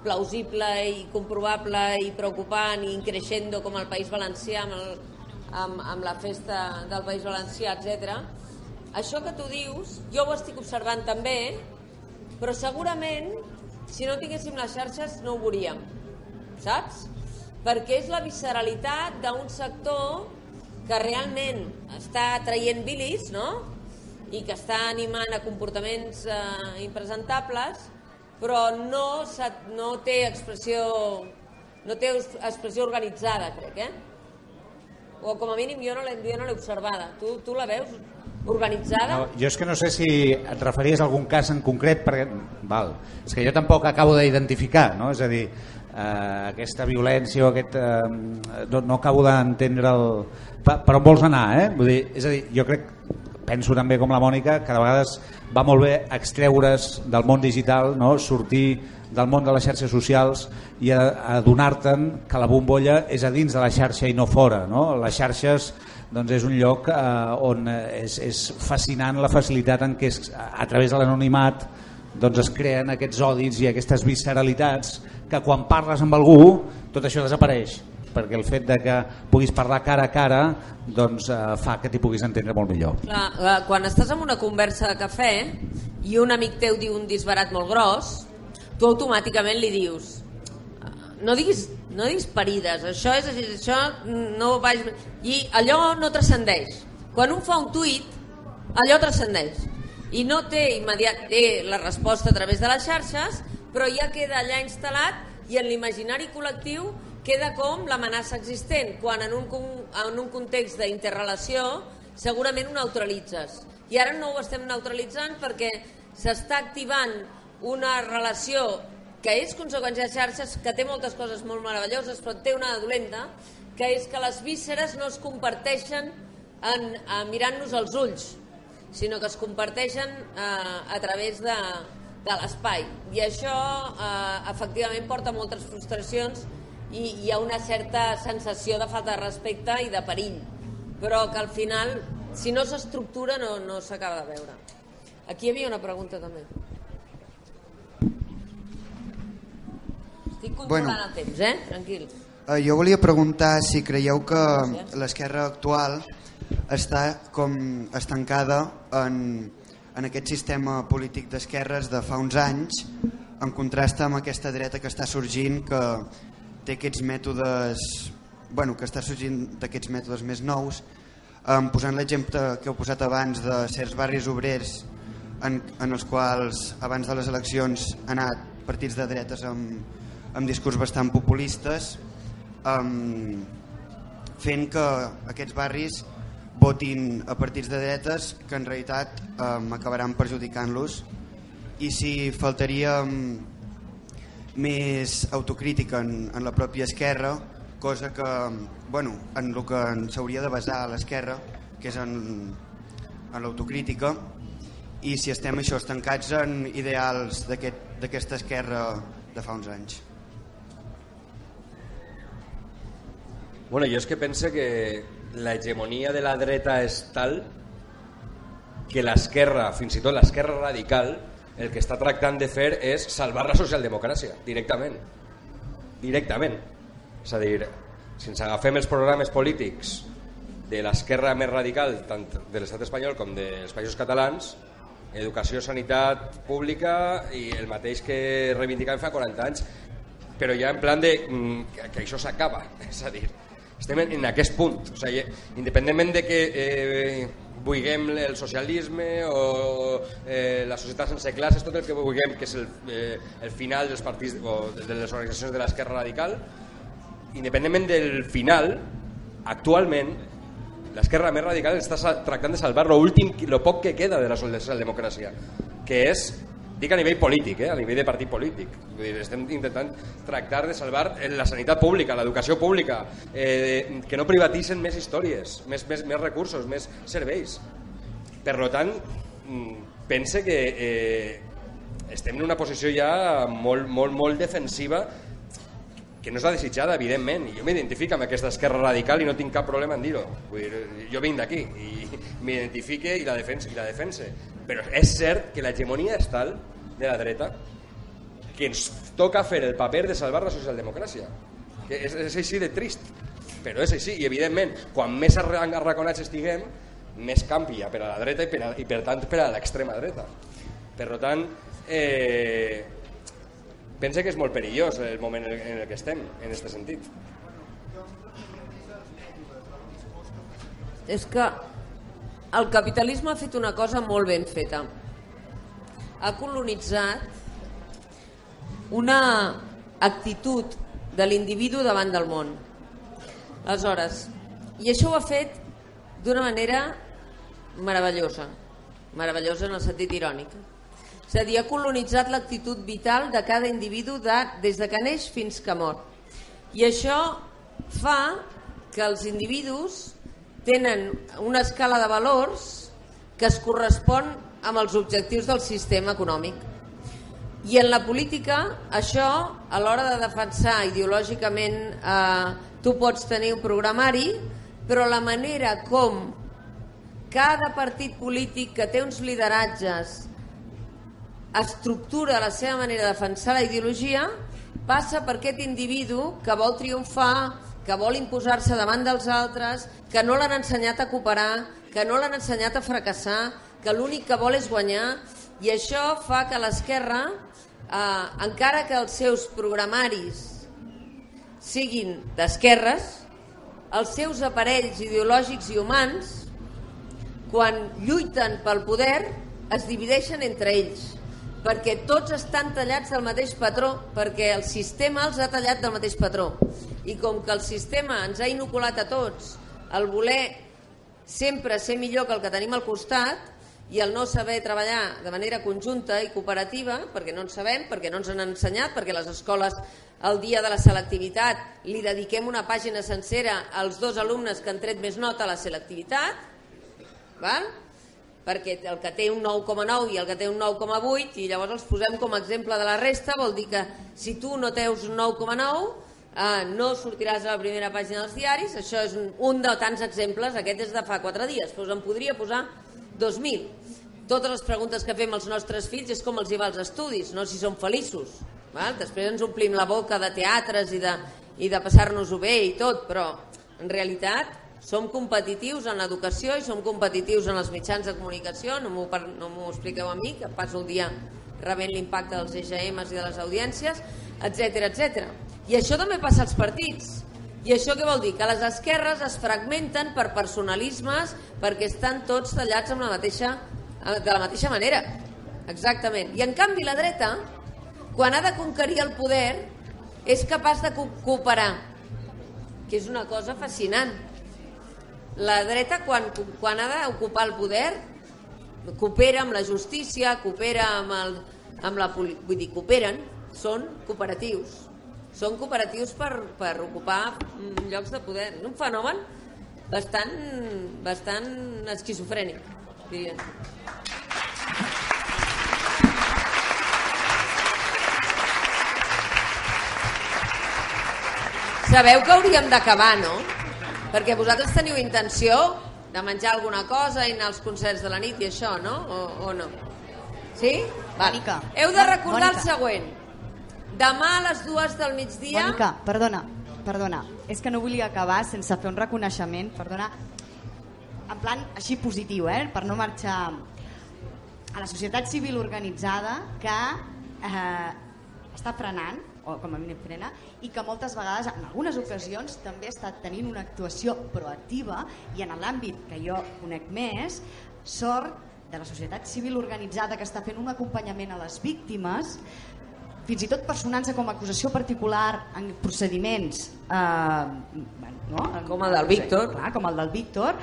plausible i comprovable i preocupant i creixent com el País Valencià amb, el, amb, amb la festa del País Valencià, etc. Això que tu dius, jo ho estic observant també, però segurament si no tinguéssim les xarxes no ho veuríem, saps? Perquè és la visceralitat d'un sector que realment està traient bilis, no? i que està animant a comportaments eh, impresentables, però no, no té expressió no té expressió organitzada, crec, eh? O com a mínim jo no l'he observada. Tu, tu la veus organitzada? No, jo és que no sé si et referies a algun cas en concret, perquè val, és que jo tampoc acabo d'identificar, no? és a dir, eh, aquesta violència o aquest, eh, no, no acabo d'entendre el... Per, on vols anar, eh? Vull dir, és a dir, jo crec penso també com la Mònica que de vegades va molt bé extreure's del món digital, no? sortir del món de les xarxes socials i adonar-te'n que la bombolla és a dins de la xarxa i no fora. No? Les xarxes doncs, és un lloc eh, on és, és fascinant la facilitat en què es, a través de l'anonimat doncs es creen aquests odis i aquestes visceralitats que quan parles amb algú tot això desapareix perquè el fet de que puguis parlar cara a cara doncs, eh, fa que t'hi puguis entendre molt millor. Clar, eh, quan estàs en una conversa de cafè i un amic teu diu un disbarat molt gros, tu automàticament li dius no diguis, no diguis parides, això és així, això no vaig... I allò no transcendeix. Quan un fa un tuit, allò transcendeix. I no té immediat té la resposta a través de les xarxes, però ja queda allà instal·lat i en l'imaginari col·lectiu queda com l'amenaça existent, quan en un, en un context d'interrelació segurament ho neutralitzes. I ara no ho estem neutralitzant perquè s'està activant una relació que és conseqüència de xarxes, que té moltes coses molt meravelloses, però té una dolenta, que és que les vísceres no es comparteixen en, en mirant-nos als ulls, sinó que es comparteixen eh, a través de, de l'espai. I això eh, efectivament porta moltes frustracions i hi ha una certa sensació de falta de respecte i de perill, però que al final, si no s'estructura, no, no s'acaba de veure. Aquí hi havia una pregunta també. Estic controlant bueno, el temps, eh? Tranquil. Uh, jo volia preguntar si creieu que l'esquerra actual està com estancada en, en aquest sistema polític d'esquerres de fa uns anys en contrast amb aquesta dreta que està sorgint que té aquests mètodes bueno, que està sorgint d'aquests mètodes més nous um, posant l'exemple que heu posat abans de certs barris obrers en, en els quals abans de les eleccions han anat partits de dretes amb, amb discurs bastant populistes um, fent que aquests barris votin a partits de dretes que en realitat um, acabaran perjudicant-los i si faltaria més autocrítica en, en la pròpia esquerra, cosa que, bueno, en el que s'hauria de basar a l'esquerra, que és en, en l'autocrítica, i si estem això estancats en ideals d'aquesta aquest, esquerra de fa uns anys. Bueno, jo és que pense que la hegemonia de la dreta és tal que l'esquerra, fins i tot l'esquerra radical, el que està tractant de fer és salvar la socialdemocràcia, directament. Directament. És a dir, si ens agafem els programes polítics de l'esquerra més radical, tant de l'estat espanyol com dels països catalans, educació, sanitat pública i el mateix que reivindicàvem fa 40 anys, però ja en plan de mm, que això s'acaba, [LAUGHS] és a dir, estem en, en aquest punt, o sigui, independentment de que eh, vulguem el socialisme o eh, la societat sense classes, tot el que vulguem que és el, eh, el final dels partits o de les organitzacions de l'esquerra radical, independentment del final, actualment l'esquerra més radical està tractant de salvar l'últim, lo poc que queda de la socialdemocràcia, que és dic a nivell polític, eh? a nivell de partit polític. Vull dir, estem intentant tractar de salvar la sanitat pública, l'educació pública, eh, que no privatitzen més històries, més, més, més recursos, més serveis. Per tant, mm, pense que eh, estem en una posició ja molt, molt, molt defensiva que no és la desitjada, evidentment. Jo m'identifico amb aquesta esquerra radical i no tinc cap problema en dir-ho. Jo vinc d'aquí i [LAUGHS] m'identifique i la defense, i la defense. Però és cert que l'hegemonia és tal de la dreta que ens toca fer el paper de salvar la socialdemocràcia. Que és, és així de trist, però és així. I evidentment, quan més arraconats estiguem, més campi per a la dreta i per, a, i per tant per a l'extrema dreta. Per tant, eh, pense que és molt perillós el moment en el que estem, en aquest sentit. És que el capitalisme ha fet una cosa molt ben feta. Ha colonitzat una actitud de l'individu davant del món. Aleshores, i això ho ha fet d'una manera meravellosa, meravellosa en el sentit irònic. És a dir, ha colonitzat l'actitud vital de cada individu de, des de que neix fins que mor. I això fa que els individus tenen una escala de valors que es correspon amb els objectius del sistema econòmic. I en la política, això, a l'hora de defensar ideològicament, eh, tu pots tenir un programari, però la manera com cada partit polític que té uns lideratges estructura la seva manera de defensar la ideologia passa per aquest individu que vol triomfar, que vol imposar-se davant dels altres, que no l'han ensenyat a cooperar, que no l'han ensenyat a fracassar, que l'únic que vol és guanyar, i això fa que l'esquerra, eh, encara que els seus programaris siguin d'esquerres, els seus aparells ideològics i humans, quan lluiten pel poder, es divideixen entre ells perquè tots estan tallats del mateix patró, perquè el sistema els ha tallat del mateix patró. I com que el sistema ens ha inoculat a tots el voler sempre ser millor que el que tenim al costat i el no saber treballar de manera conjunta i cooperativa, perquè no en sabem, perquè no ens han ensenyat, perquè les escoles el dia de la selectivitat li dediquem una pàgina sencera als dos alumnes que han tret més nota a la selectivitat, val? perquè el que té un 9,9 i el que té un 9,8 i llavors els posem com a exemple de la resta vol dir que si tu no teus un 9,9 eh, no sortiràs a la primera pàgina dels diaris. Això és un, un de tants exemples. Aquest és de fa 4 dies. Però en podria posar 2.000 totes les preguntes que fem als nostres fills és com els hi va als estudis no si són feliços val? després ens omplim la boca de teatres i de, i de passar-nos-ho bé i tot però en realitat som competitius en l'educació i som competitius en els mitjans de comunicació, no m'ho no expliqueu a mi, que passo el dia rebent l'impacte dels EGMs i de les audiències, etc etc. I això també passa als partits. I això què vol dir? Que les esquerres es fragmenten per personalismes perquè estan tots tallats amb la mateixa, de la mateixa manera. Exactament. I en canvi la dreta, quan ha de conquerir el poder, és capaç de cooperar, que és una cosa fascinant la dreta quan, quan ha d'ocupar el poder coopera amb la justícia, coopera amb, el, amb la vull dir, cooperen, són cooperatius. Són cooperatius per, per ocupar llocs de poder. És un fenomen bastant, bastant esquizofrènic, diria. Sabeu que hauríem d'acabar, no? Perquè vosaltres teniu intenció de menjar alguna cosa i anar als concerts de la nit i això, no? O, o no? Sí? Val. Heu de recordar Bonica. el següent. Demà a les dues del migdia... Bonica, perdona, perdona. És que no volia acabar sense fer un reconeixement, perdona, en plan així positiu, eh? per no marxar a la societat civil organitzada que eh, està frenant o com a mínim frena, i que moltes vegades, en algunes ocasions, també ha estat tenint una actuació proactiva i en l'àmbit que jo conec més, sort de la societat civil organitzada que està fent un acompanyament a les víctimes, fins i tot personant-se com a acusació particular en procediments eh, no? com el del Víctor clar, com el del Víctor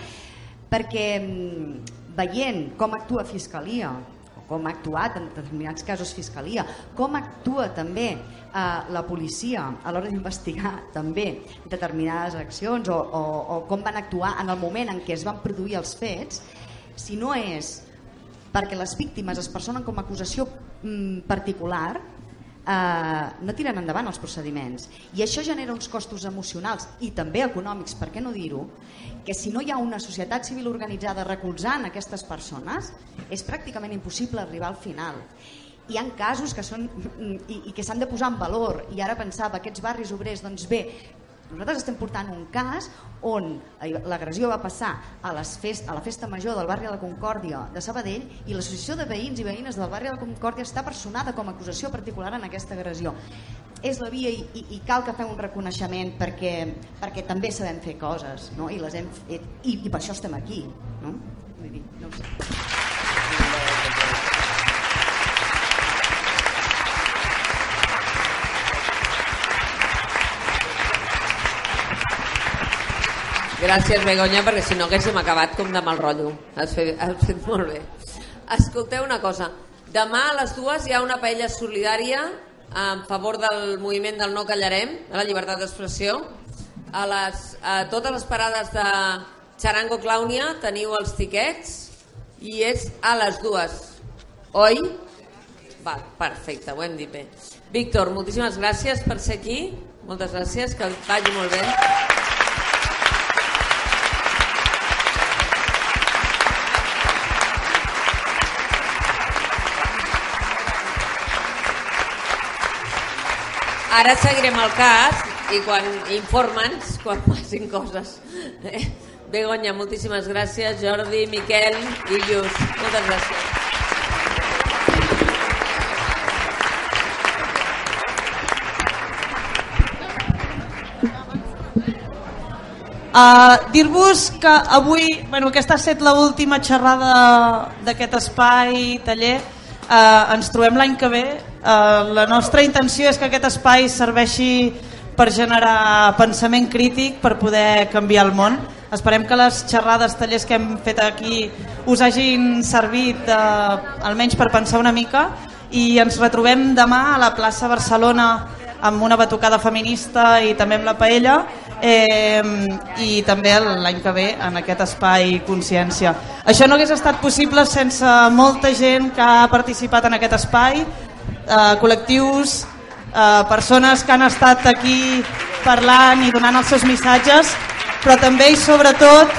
perquè mm, veient com actua Fiscalia com ha actuat en determinats casos Fiscalia, com actua també eh, la policia a l'hora d'investigar [LAUGHS] també determinades accions o, o, o com van actuar en el moment en què es van produir els fets, si no és perquè les víctimes es personen com a acusació mm, particular, eh, no tiren endavant els procediments. I això genera uns costos emocionals i també econòmics, per què no dir-ho? Que si no hi ha una societat civil organitzada recolzant aquestes persones és pràcticament impossible arribar al final. Hi han casos que són i, i que s'han de posar en valor. I ara pensava aquests barris obrers doncs bé, nosaltres estem portant un cas on l'agressió va passar a, les fest, a la festa major del barri de la Concòrdia de Sabadell i l'associació de veïns i veïnes del barri de la Concòrdia està personada com a acusació particular en aquesta agressió. És la via i, i, i cal que fem un reconeixement perquè, perquè també sabem fer coses no? I, les hem fet, i, i per això estem aquí. No? Vull dir, no ho sé. Gràcies, Begoña, perquè si no haguéssim acabat com de mal rotllo. Has fet, has fet molt bé. Escolteu una cosa. Demà a les dues hi ha una paella solidària en favor del moviment del No Callarem, de la llibertat d'expressió. A, les, a totes les parades de Charango Clàunia teniu els tiquets i és a les dues. Oi? Va, perfecte, ho hem dit bé. Víctor, moltíssimes gràcies per ser aquí. Moltes gràcies, que vagi molt bé. Ara seguirem el cas i quan informa'ns quan passin coses. Eh? Begoña, moltíssimes gràcies. Jordi, Miquel i Lluís, moltes gràcies. Uh, Dir-vos que avui, bueno, aquesta ha estat l'última xerrada d'aquest espai, taller, uh, ens trobem l'any que ve. Uh, la nostra intenció és que aquest espai serveixi per generar pensament crític, per poder canviar el món. Esperem que les xerrades, tallers que hem fet aquí us hagin servit uh, almenys per pensar una mica i ens retrobem demà a la plaça Barcelona amb una batucada feminista i també amb la paella eh, i també l'any que ve en aquest espai Consciència. Això no hagués estat possible sense molta gent que ha participat en aquest espai, eh, col·lectius, eh, persones que han estat aquí parlant i donant els seus missatges, però també i sobretot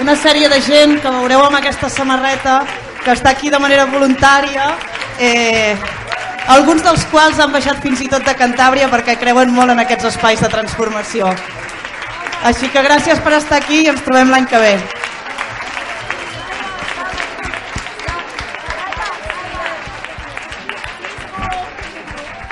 una sèrie de gent que veureu amb aquesta samarreta que està aquí de manera voluntària eh, alguns dels quals han baixat fins i tot de Cantàbria perquè creuen molt en aquests espais de transformació. Així que gràcies per estar aquí i ens trobem l'any que ve.